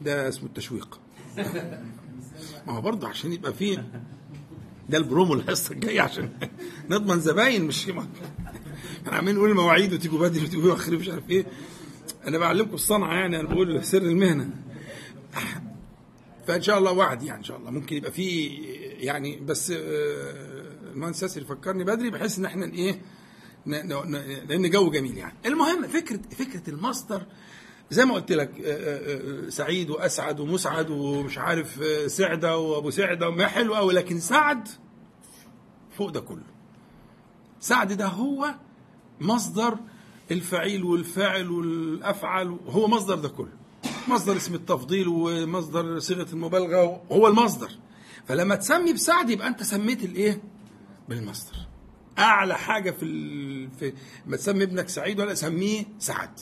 ده اسمه التشويق. ما هو برضه عشان يبقى فيه ده البرومو الحصه الجايه عشان نضمن زباين مش إحنا عمالين نقول المواعيد وتيجوا بدري وتيجوا اخر مش عارف إيه. أنا بعلمكم الصنعة يعني أنا بقول سر المهنة. فإن شاء الله وعد يعني إن شاء الله. ممكن يبقى في يعني بس المهندس ياسر يفكرني بدري بحيث إن إحنا إيه لأن جو جميل يعني. المهم فكره فكرة المصدر زي ما قلت لك سعيد وأسعد ومسعد ومش عارف سعدة وأبو سعدة ما حلو قوي لكن سعد فوق ده كله. سعد ده هو مصدر الفعيل والفاعل والافعل هو مصدر ده كله. مصدر اسم التفضيل ومصدر صيغة المبالغة هو المصدر. فلما تسمي بسعد يبقى أنت سميت الإيه؟ بالمصدر. أعلى حاجة في. في ما تسمي ابنك سعيد ولا سميه سعد.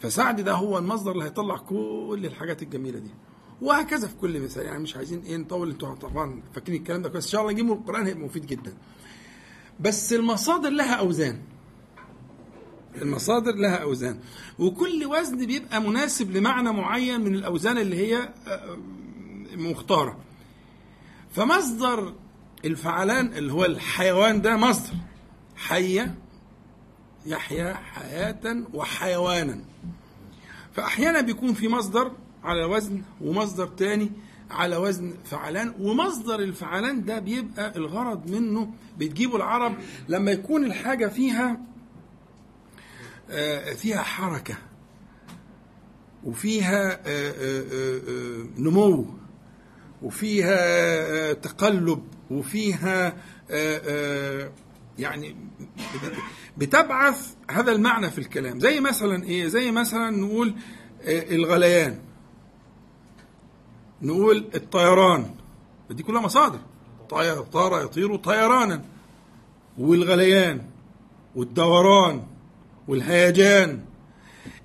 فسعد ده هو المصدر اللي هيطلع كل الحاجات الجميلة دي. وهكذا في كل مثال. يعني مش عايزين إيه نطول أنتوا طبعا فاكرين الكلام ده كويس. إن شاء الله نجيبه القرآن هيبقى مفيد جدا. بس المصادر لها أوزان. المصادر لها أوزان. وكل وزن بيبقى مناسب لمعنى معين من الأوزان اللي هي مختارة. فمصدر الفعلان اللي هو الحيوان ده مصدر. حي يحيا حياة وحيوانا. فأحيانا بيكون في مصدر على وزن ومصدر تاني على وزن فعلان ومصدر الفعلان ده بيبقى الغرض منه بتجيبه العرب لما يكون الحاجة فيها فيها حركة وفيها نمو. وفيها تقلب وفيها يعني بتبعث هذا المعنى في الكلام. زي مثلا إيه؟ زي مثلا نقول الغليان. نقول الطيران. دي كلها مصادر. طير طار يطير طيرانا. والغليان والدوران والهيجان.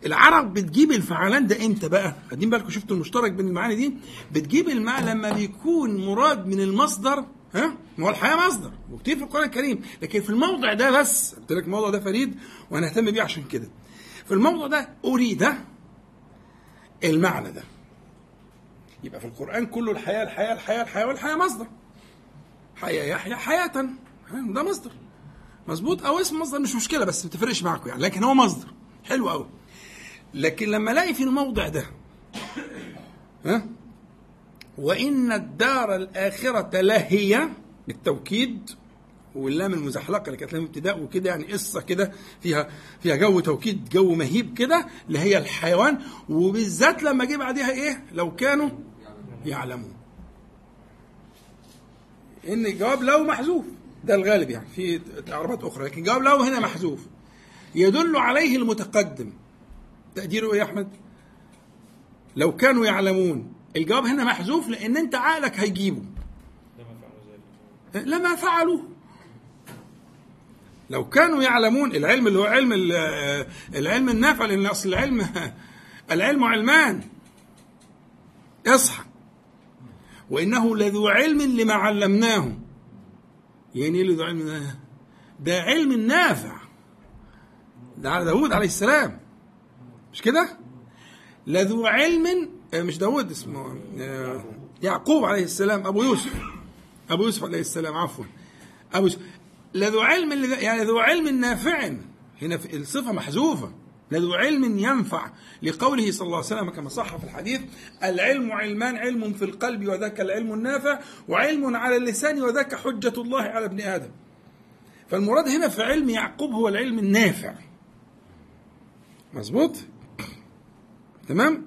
العرب بتجيب الفعلان ده إمتى بقى؟ خدين بالكم شفتوا المشترك بين المعاني دي؟ بتجيب المعنى لما بيكون مراد من المصدر ها؟ ما هو الحياة مصدر وكتير في القرآن الكريم، لكن في الموضع ده بس قلت لك الموضوع ده فريد وهنهتم بيه عشان كده. في الموضع ده أريد المعنى ده. يبقى في القرآن كله الحياة الحياة الحياة الحياة والحياة مصدر. حياة يحيى حياة ده مصدر. مظبوط أو اسم مصدر مش مشكلة بس ما تفرقش معاكم يعني لكن هو مصدر حلو قوي لكن لما ألاقي في الموضع ده ها؟ وإن الدار الآخرة لهي بالتوكيد واللام المزحلقه اللي كانت لام ابتداء وكده يعني قصة كده فيها فيها جو توكيد جو مهيب كده اللي هي الحيوان. وبالذات لما جه بعديها إيه؟ لو كانوا يعلمون. إن الجواب لو محذوف ده الغالب يعني في اعرابات أخرى لكن جواب لو هنا محذوف يدل عليه المتقدم. تقديره إيه يا أحمد؟ لو كانوا يعلمون الجواب هنا محذوف لأن أنت عقلك هيجيبه. لما فعلوا لو كانوا يعلمون العلم اللي هو علم العلم النافع لأن أصل العلم العلم علمان. اصحى. وإنه لذو علم لما علمناه. يعني إيه ذو علم؟ ده؟ ده علم نافع. ده على داود عليه السلام. مش كده؟ لذو علم مش داود اسمه يعقوب عليه السلام أبو يوسف. أبو يوسف عليه السلام عفوا. أبو يوسف. لذو علم يعني ذو علم نافع. هنا في الصفة محذوفة. لذو علم ينفع لقوله صلى الله عليه وسلم كما صح في الحديث العلم علمان علم في القلب وذاك العلم النافع وعلم على اللسان وذاك حجة الله على ابن آدم. فالمراد هنا في علم يعقوب هو العلم النافع. مظبوط؟ تمام؟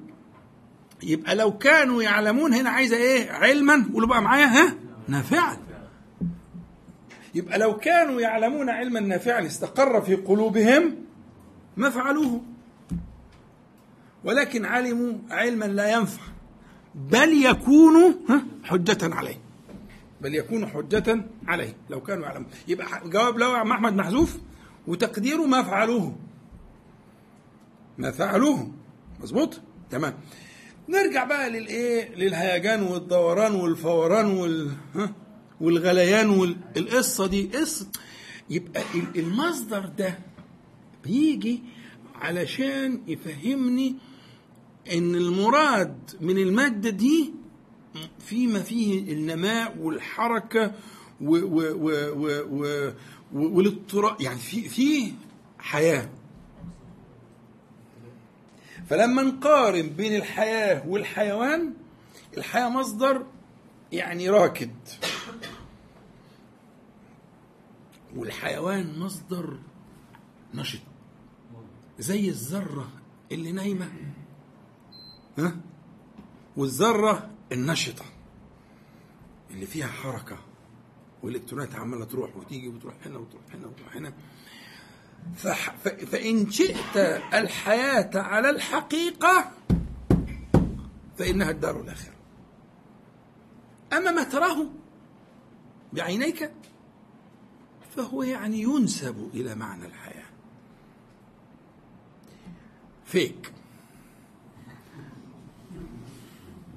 يبقى لو كانوا يعلمون هنا عايزة إيه؟ علما. قولوا بقى معايا ها؟ نافعا. يبقى لو كانوا يعلمون علما نافعا استقر في قلوبهم ما فعلوه. ولكن علموا علما لا ينفع. بل يكون حجة عليه. بل يكون حجة عليه. لو كانوا يعلمون يبقى جواب لو عم أحمد محذوف. وتقديره ما فعلوه. ما فعلوه. مظبوط؟ تمام. نرجع بقى للايه للهيجان والدوران والفوران وال والغليان والقصة دي. قصه يبقى المصدر ده بيجي علشان يفهمني إن المراد من المادة دي فيما فيه النماء والحركة والاضطراب يعني في في حياة. فلما نقارن بين الحياة والحيوان الحياة مصدر يعني راكد. والحيوان مصدر نشط. زي الذرة اللي نايمة. ها؟ والذرة النشطة. اللي فيها حركة. والإلكترونات عمالة تروح وتيجي وتروح هنا وتروح هنا وتروح هنا. فإن شئت الحياة على الحقيقة فإنها الدار الآخرة. أما ما تراه بعينيك فهو يعني ينسب إلى معنى الحياة. فيك.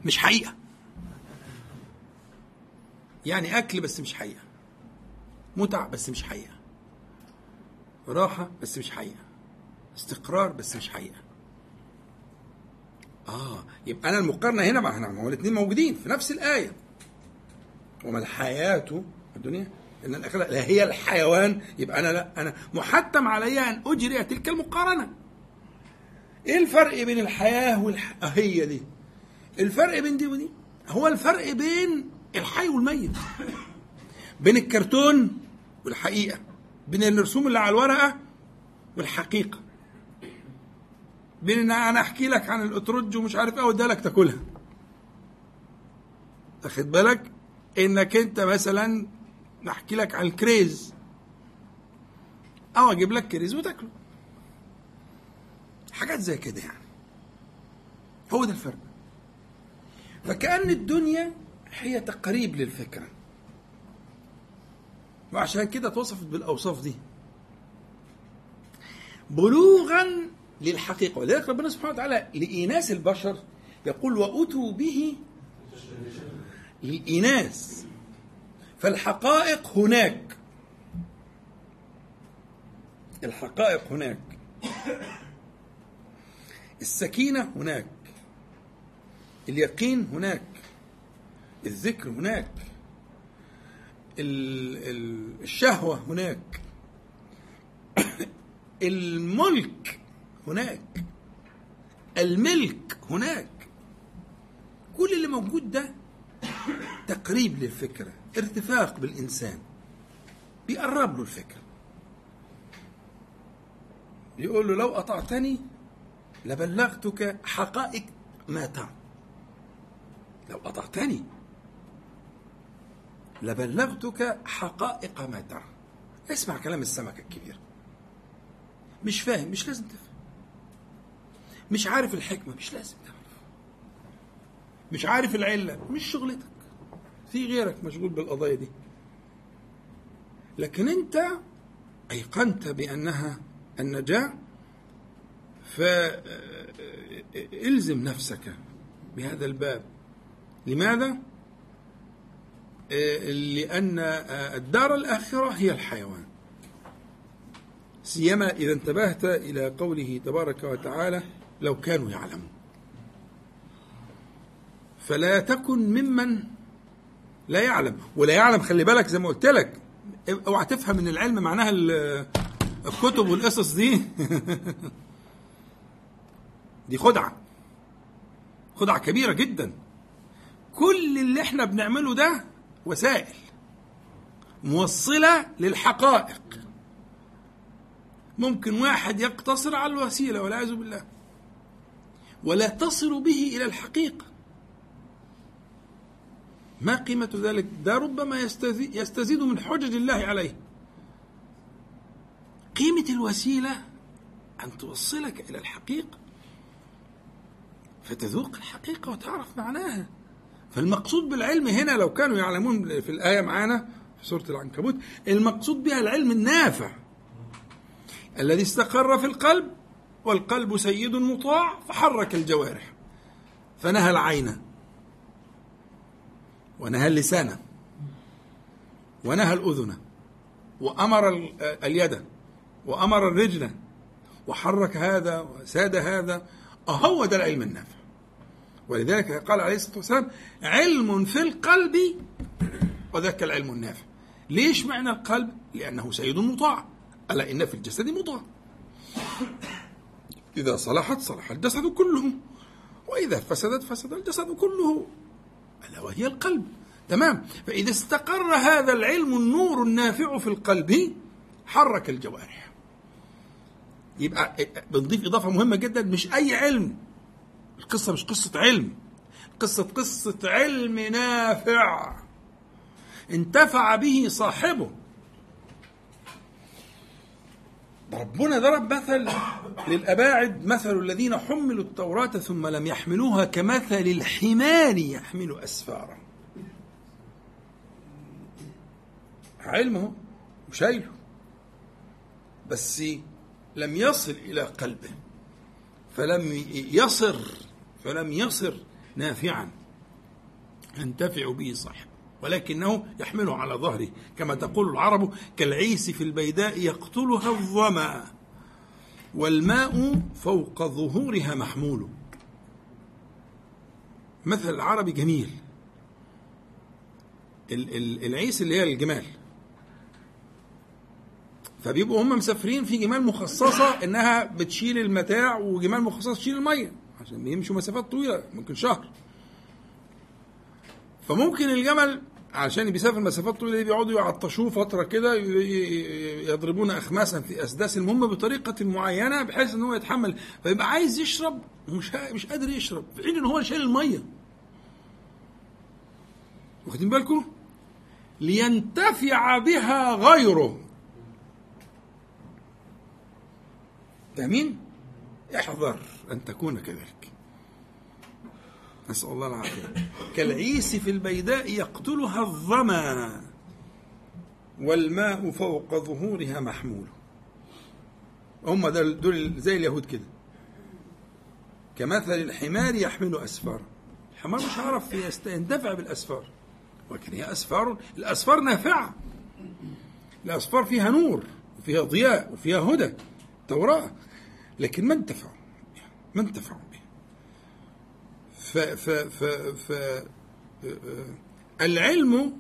مش حقيقة. يعني أكل بس مش حقيقة. متع بس مش حقيقة. راحة بس مش حقيقة. استقرار بس مش حقيقة. آه يبقى أنا المقارنة هنا هنا هو الاثنين موجودين في نفس الآية. وما الحياة الدنيا إن الاخره لا هي الحيوان يبقى أنا لا أنا محتم علي أن أجري تلك المقارنة. إيه الفرق بين الحياة والح... هي دي. الفرق بين دي ودي. هو الفرق بين الحي والميت. بين الكرتون والحقيقة. بين الرسوم اللي على الورقة والحقيقة. بين إن أنا أحكي لك عن الأترج ومش عارف إيه واديها لك تاكلها. واخد بالك؟ إنك أنت مثلا نحكي لك عن الكريز أو أجيب لك كريز وتاكله. حاجات زي كده يعني. هو ده الفرق. فكأن الدنيا هي تقريب للفكرة. وعشان كده توصفت بالأوصاف دي. بلوغا للحقيقة ولذلك ربنا سبحانه وتعالى لإيناس البشر يقول وأتوا به للإيناس فالحقائق هناك. الحقائق هناك. السكينة هناك. اليقين هناك. الذكر هناك. الشهوة هناك. الملك هناك. الملك هناك. كل اللي موجود ده تقريب للفكرة ارتفاق بالإنسان. بيقرب له الفكرة. يقول له لو أطعتني لبلغتك حقائق ما ترى لو أطعتني لبلغتك حقائق ما ترى. اسمع كلام السمكة الكبير. مش فاهم مش لازم تفهم. مش عارف الحكمة مش لازم تعرف. مش عارف العلة مش شغلتك. في غيرك مشغول بالقضايا دي. لكن انت أيقنت بأنها النجاة فالزم نفسك بهذا الباب. لماذا؟ لأن الدار الآخرة هي الحيوان. سيما إذا انتبهت إلى قوله تبارك وتعالى لو كانوا يعلمون. فلا تكن ممن لا يعلم. ولا يعلم خلي بالك زي ما قلت لك. اوعى تفهم إن العلم معناها الكتب والقصص دي. دي خدعة. خدعة كبيرة جدا. كل اللي إحنا بنعمله ده وسائل موصلة للحقائق. ممكن واحد يقتصر على الوسيلة والعياذ بالله ولا تصل به إلى الحقيقة. ما قيمة ذلك؟ ده ربما يستزيد من حجج الله عليه. قيمة الوسيلة أن توصلك إلى الحقيقة فتذوق الحقيقة وتعرف معناها. فالمقصود بالعلم هنا لو كانوا يعلمون في الآية معانا في سورة العنكبوت المقصود بها العلم النافع. الذي استقر في القلب والقلب سيد مطاع فحرك الجوارح فنهى العين ونهى اللسان ونهى الأذن وأمر اليد وأمر الرجل وحرك هذا وساد هذا أهو ده العلم النافع. ولذلك قال عليه الصلاة والسلام علم في القلب وذاك العلم النافع. ليش معنى القلب؟ لأنه سيد مطاع. ألا إن في الجسد مضغة إذا صلحت صلح الجسد كله. وإذا فسدت فسد الجسد كله. ألا وهي القلب. تمام؟ فإذا استقر هذا العلم النور النافع في القلب حرك الجوارح. يبقى بنضيف إضافة مهمة جدا مش أي علم القصة مش قصة علم. قصة قصة علم نافع. انتفع به صاحبه. ربنا ضرب مثل للأباعد مثل الذين حملوا التوراة ثم لم يحملوها كمثل الحمار يحمل أسفارا. علمه وشايله. بس لم يصل إلى قلبه. فلم يصر فلم يصر نافعا. ينتفع به صاحبه ولكنه يحمله على ظهره كما تقول العرب كالعيس في البيداء يقتلها الظمأ والماء فوق ظهورها محمول. مثل العربي جميل. العيس اللي هي الجمال. فبيبقوا هم مسافرين في جمال مخصصة إنها بتشيل المتاع وجمال مخصصة تشيل المية. عشان يمشوا مسافات طويلة ممكن شهر. فممكن الجمل عشان بيسافر مسافات طويلة بيقعدوا يعطشوه فترة كده يضربون اخماسا في أسداس المهم بطريقة معينة بحيث إن هو يتحمل. فيبقى عايز يشرب مش مش قادر يشرب في حين إن هو شايل المية. واخدين بالكم؟ لينتفع بها غيره. فاهمين؟ احذر أن تكون كذلك. نسأل الله العافية. كالعيس في البيداء يقتلها الظما والماء فوق ظهورها محمول. هم دول زي اليهود كده. كمثل الحمار يحمل أسفار الحمار مش عارف يندفع بالأسفار ولكن هي أسفار الأسفار نافعة. الأسفار فيها نور وفيها ضياء وفيها هدى توراة. لكن ما انتفعوا ما انتفعوا ف ف ف ف العلم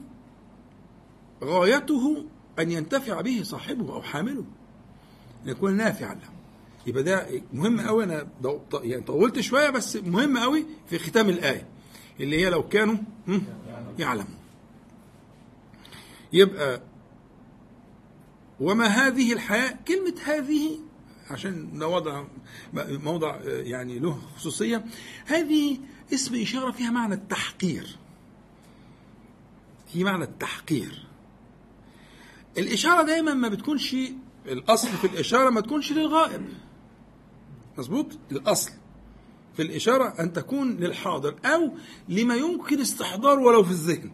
غايته أن ينتفع به صاحبه أو حامله أن يكون نافعا له. يبقى ده مهم قوي أنا يعني طولت شوية بس مهم قوي في ختام الآية اللي هي لو كانوا يعلمون. يبقى وما هذه الحياة كلمة هذه عشان ده وضع موضع يعني له خصوصية. هذه اسم إشارة فيها معنى التحقير. في معنى التحقير. الإشارة دايما ما بتكونش الأصل في الإشارة ما تكونش للغائب. مظبوط؟ الأصل في الإشارة أن تكون للحاضر أو لما يمكن استحضاره ولو في الذهن.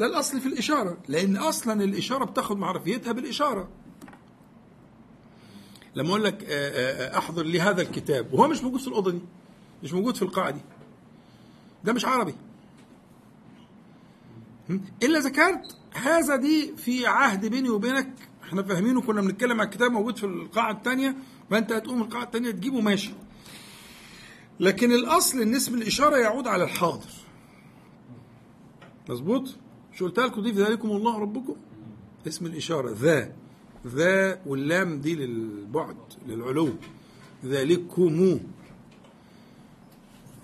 ده الأصل في الإشارة لأن أصلا الإشارة بتاخد معرفيتها بالإشارة. لما أقول لك أحضر لي هذا الكتاب وهو مش موجود في الأوضة دي مش موجود في القاعة دي ده مش عربي. إلا ذكرت هذا دي في عهد بيني وبينك إحنا فاهمينه كنا بنتكلم على الكتاب موجود في القاعة الثانية فأنت هتقوم القاعة الثانية تجيبه ماشي. لكن الأصل إن اسم الإشارة يعود على الحاضر. مظبوط؟ مش قلت لكم دي في ذلكم الله ربكم؟ اسم الإشارة ذا. ذا واللام دي للبعد للعلو. ذلكم.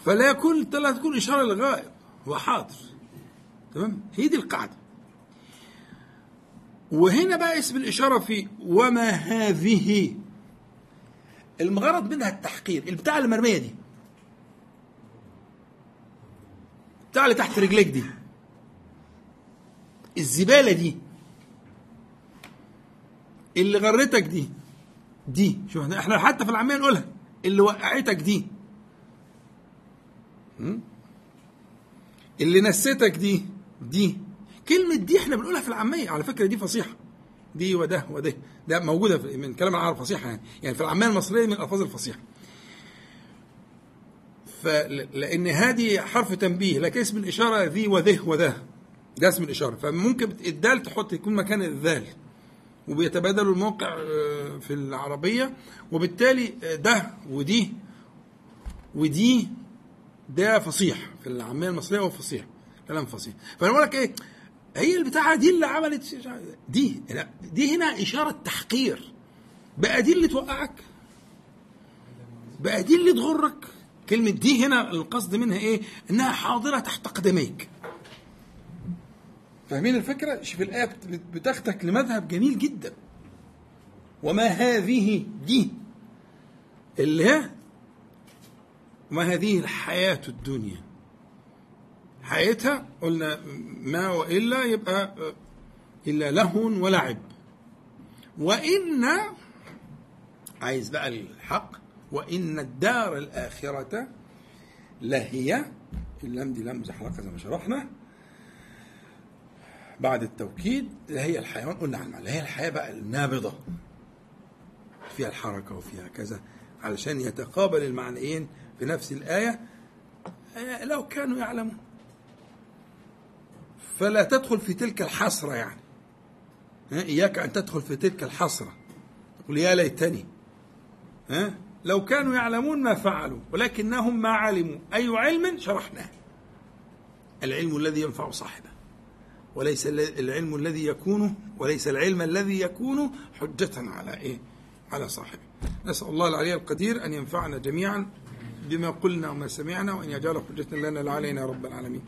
فلا يكون لا تكون إشارة للغائب هو حاضر. تمام؟ هي دي القاعدة. وهنا بقى اسم الإشارة في وما هذه. المغرض منها التحقير البتاع المرمية دي. بتاع اللي تحت رجليك دي. الزبالة دي. اللي غرتك دي دي شوف إحنا حتى في العامية نقولها اللي وقعتك دي. اللي نستك دي دي. كلمة دي إحنا بنقولها في العامية على فكرة دي فصيحة. دي وده وده. ده موجودة من كلام العرب فصيحة يعني. يعني في العامية المصرية من الألفاظ الفصيحة. فلأن هذه حرف تنبيه لكن اسم الإشارة ذي وذه وذا ده اسم الإشارة. فممكن الدال تحط يكون مكان الذال. وبيتبادلوا الموقع آه، في العربية وبالتالي آه، ده ودي ودي ده فصيح في العامية المصرية هو فصيح كلام فصيح. فأنا بقول لك إيه هي البتاعة دي اللي عملت دي لا دي هنا إشارة تحقير بقى دي اللي توقعك بقى دي اللي تغرك. كلمة دي هنا القصد منها إيه؟ إنها حاضرة تحت قدميك فاهمين الفكرة؟ شوف الآية بتاخدك لمذهب جميل جدا. وما هذه دي؟ اللي هي وما هذه الحياة الدنيا. حياتها قلنا ما وإلا يبقى إلا لهو ولعب. وإن عايز بقى الحق. وإن الدار الآخرة لهي اللام دي لام مزحلقة زي ما شرحنا. بعد التوكيد هي الحيوان قلنا عن المعنى هي الحياة بقى النابضة. فيها الحركة وفيها كذا علشان يتقابل المعنيين في نفس الآية آه، لو كانوا يعلمون. فلا تدخل في تلك الحسرة يعني. إياك أن تدخل في تلك الحسرة. تقول يا ليتني. ها لو كانوا يعلمون ما فعلوا ولكنهم ما علموا. أي علم شرحناه. العلم الذي ينفع صاحبه. وليس العلم الذي يكون وليس العلم الذي يكون حجة على إيه؟ على صاحبه. نسأل الله العلي القدير أن ينفعنا جميعا بما قلنا وما سمعنا وأن يجعل حجة لنا علينا رب العالمين.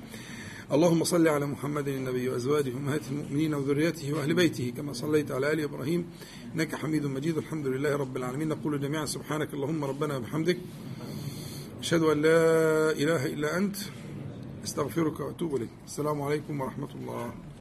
اللهم صل على محمد النبي وأزواجه أمهات المؤمنين وذريته وأهل بيته كما صليت على آل إبراهيم إنك حميد مجيد. الحمد لله رب العالمين. نقول جميعا سبحانك اللهم ربنا وبحمدك أشهد أن لا إله إلا أنت. استغفرك وأتوب إليك. السلام عليكم ورحمة الله.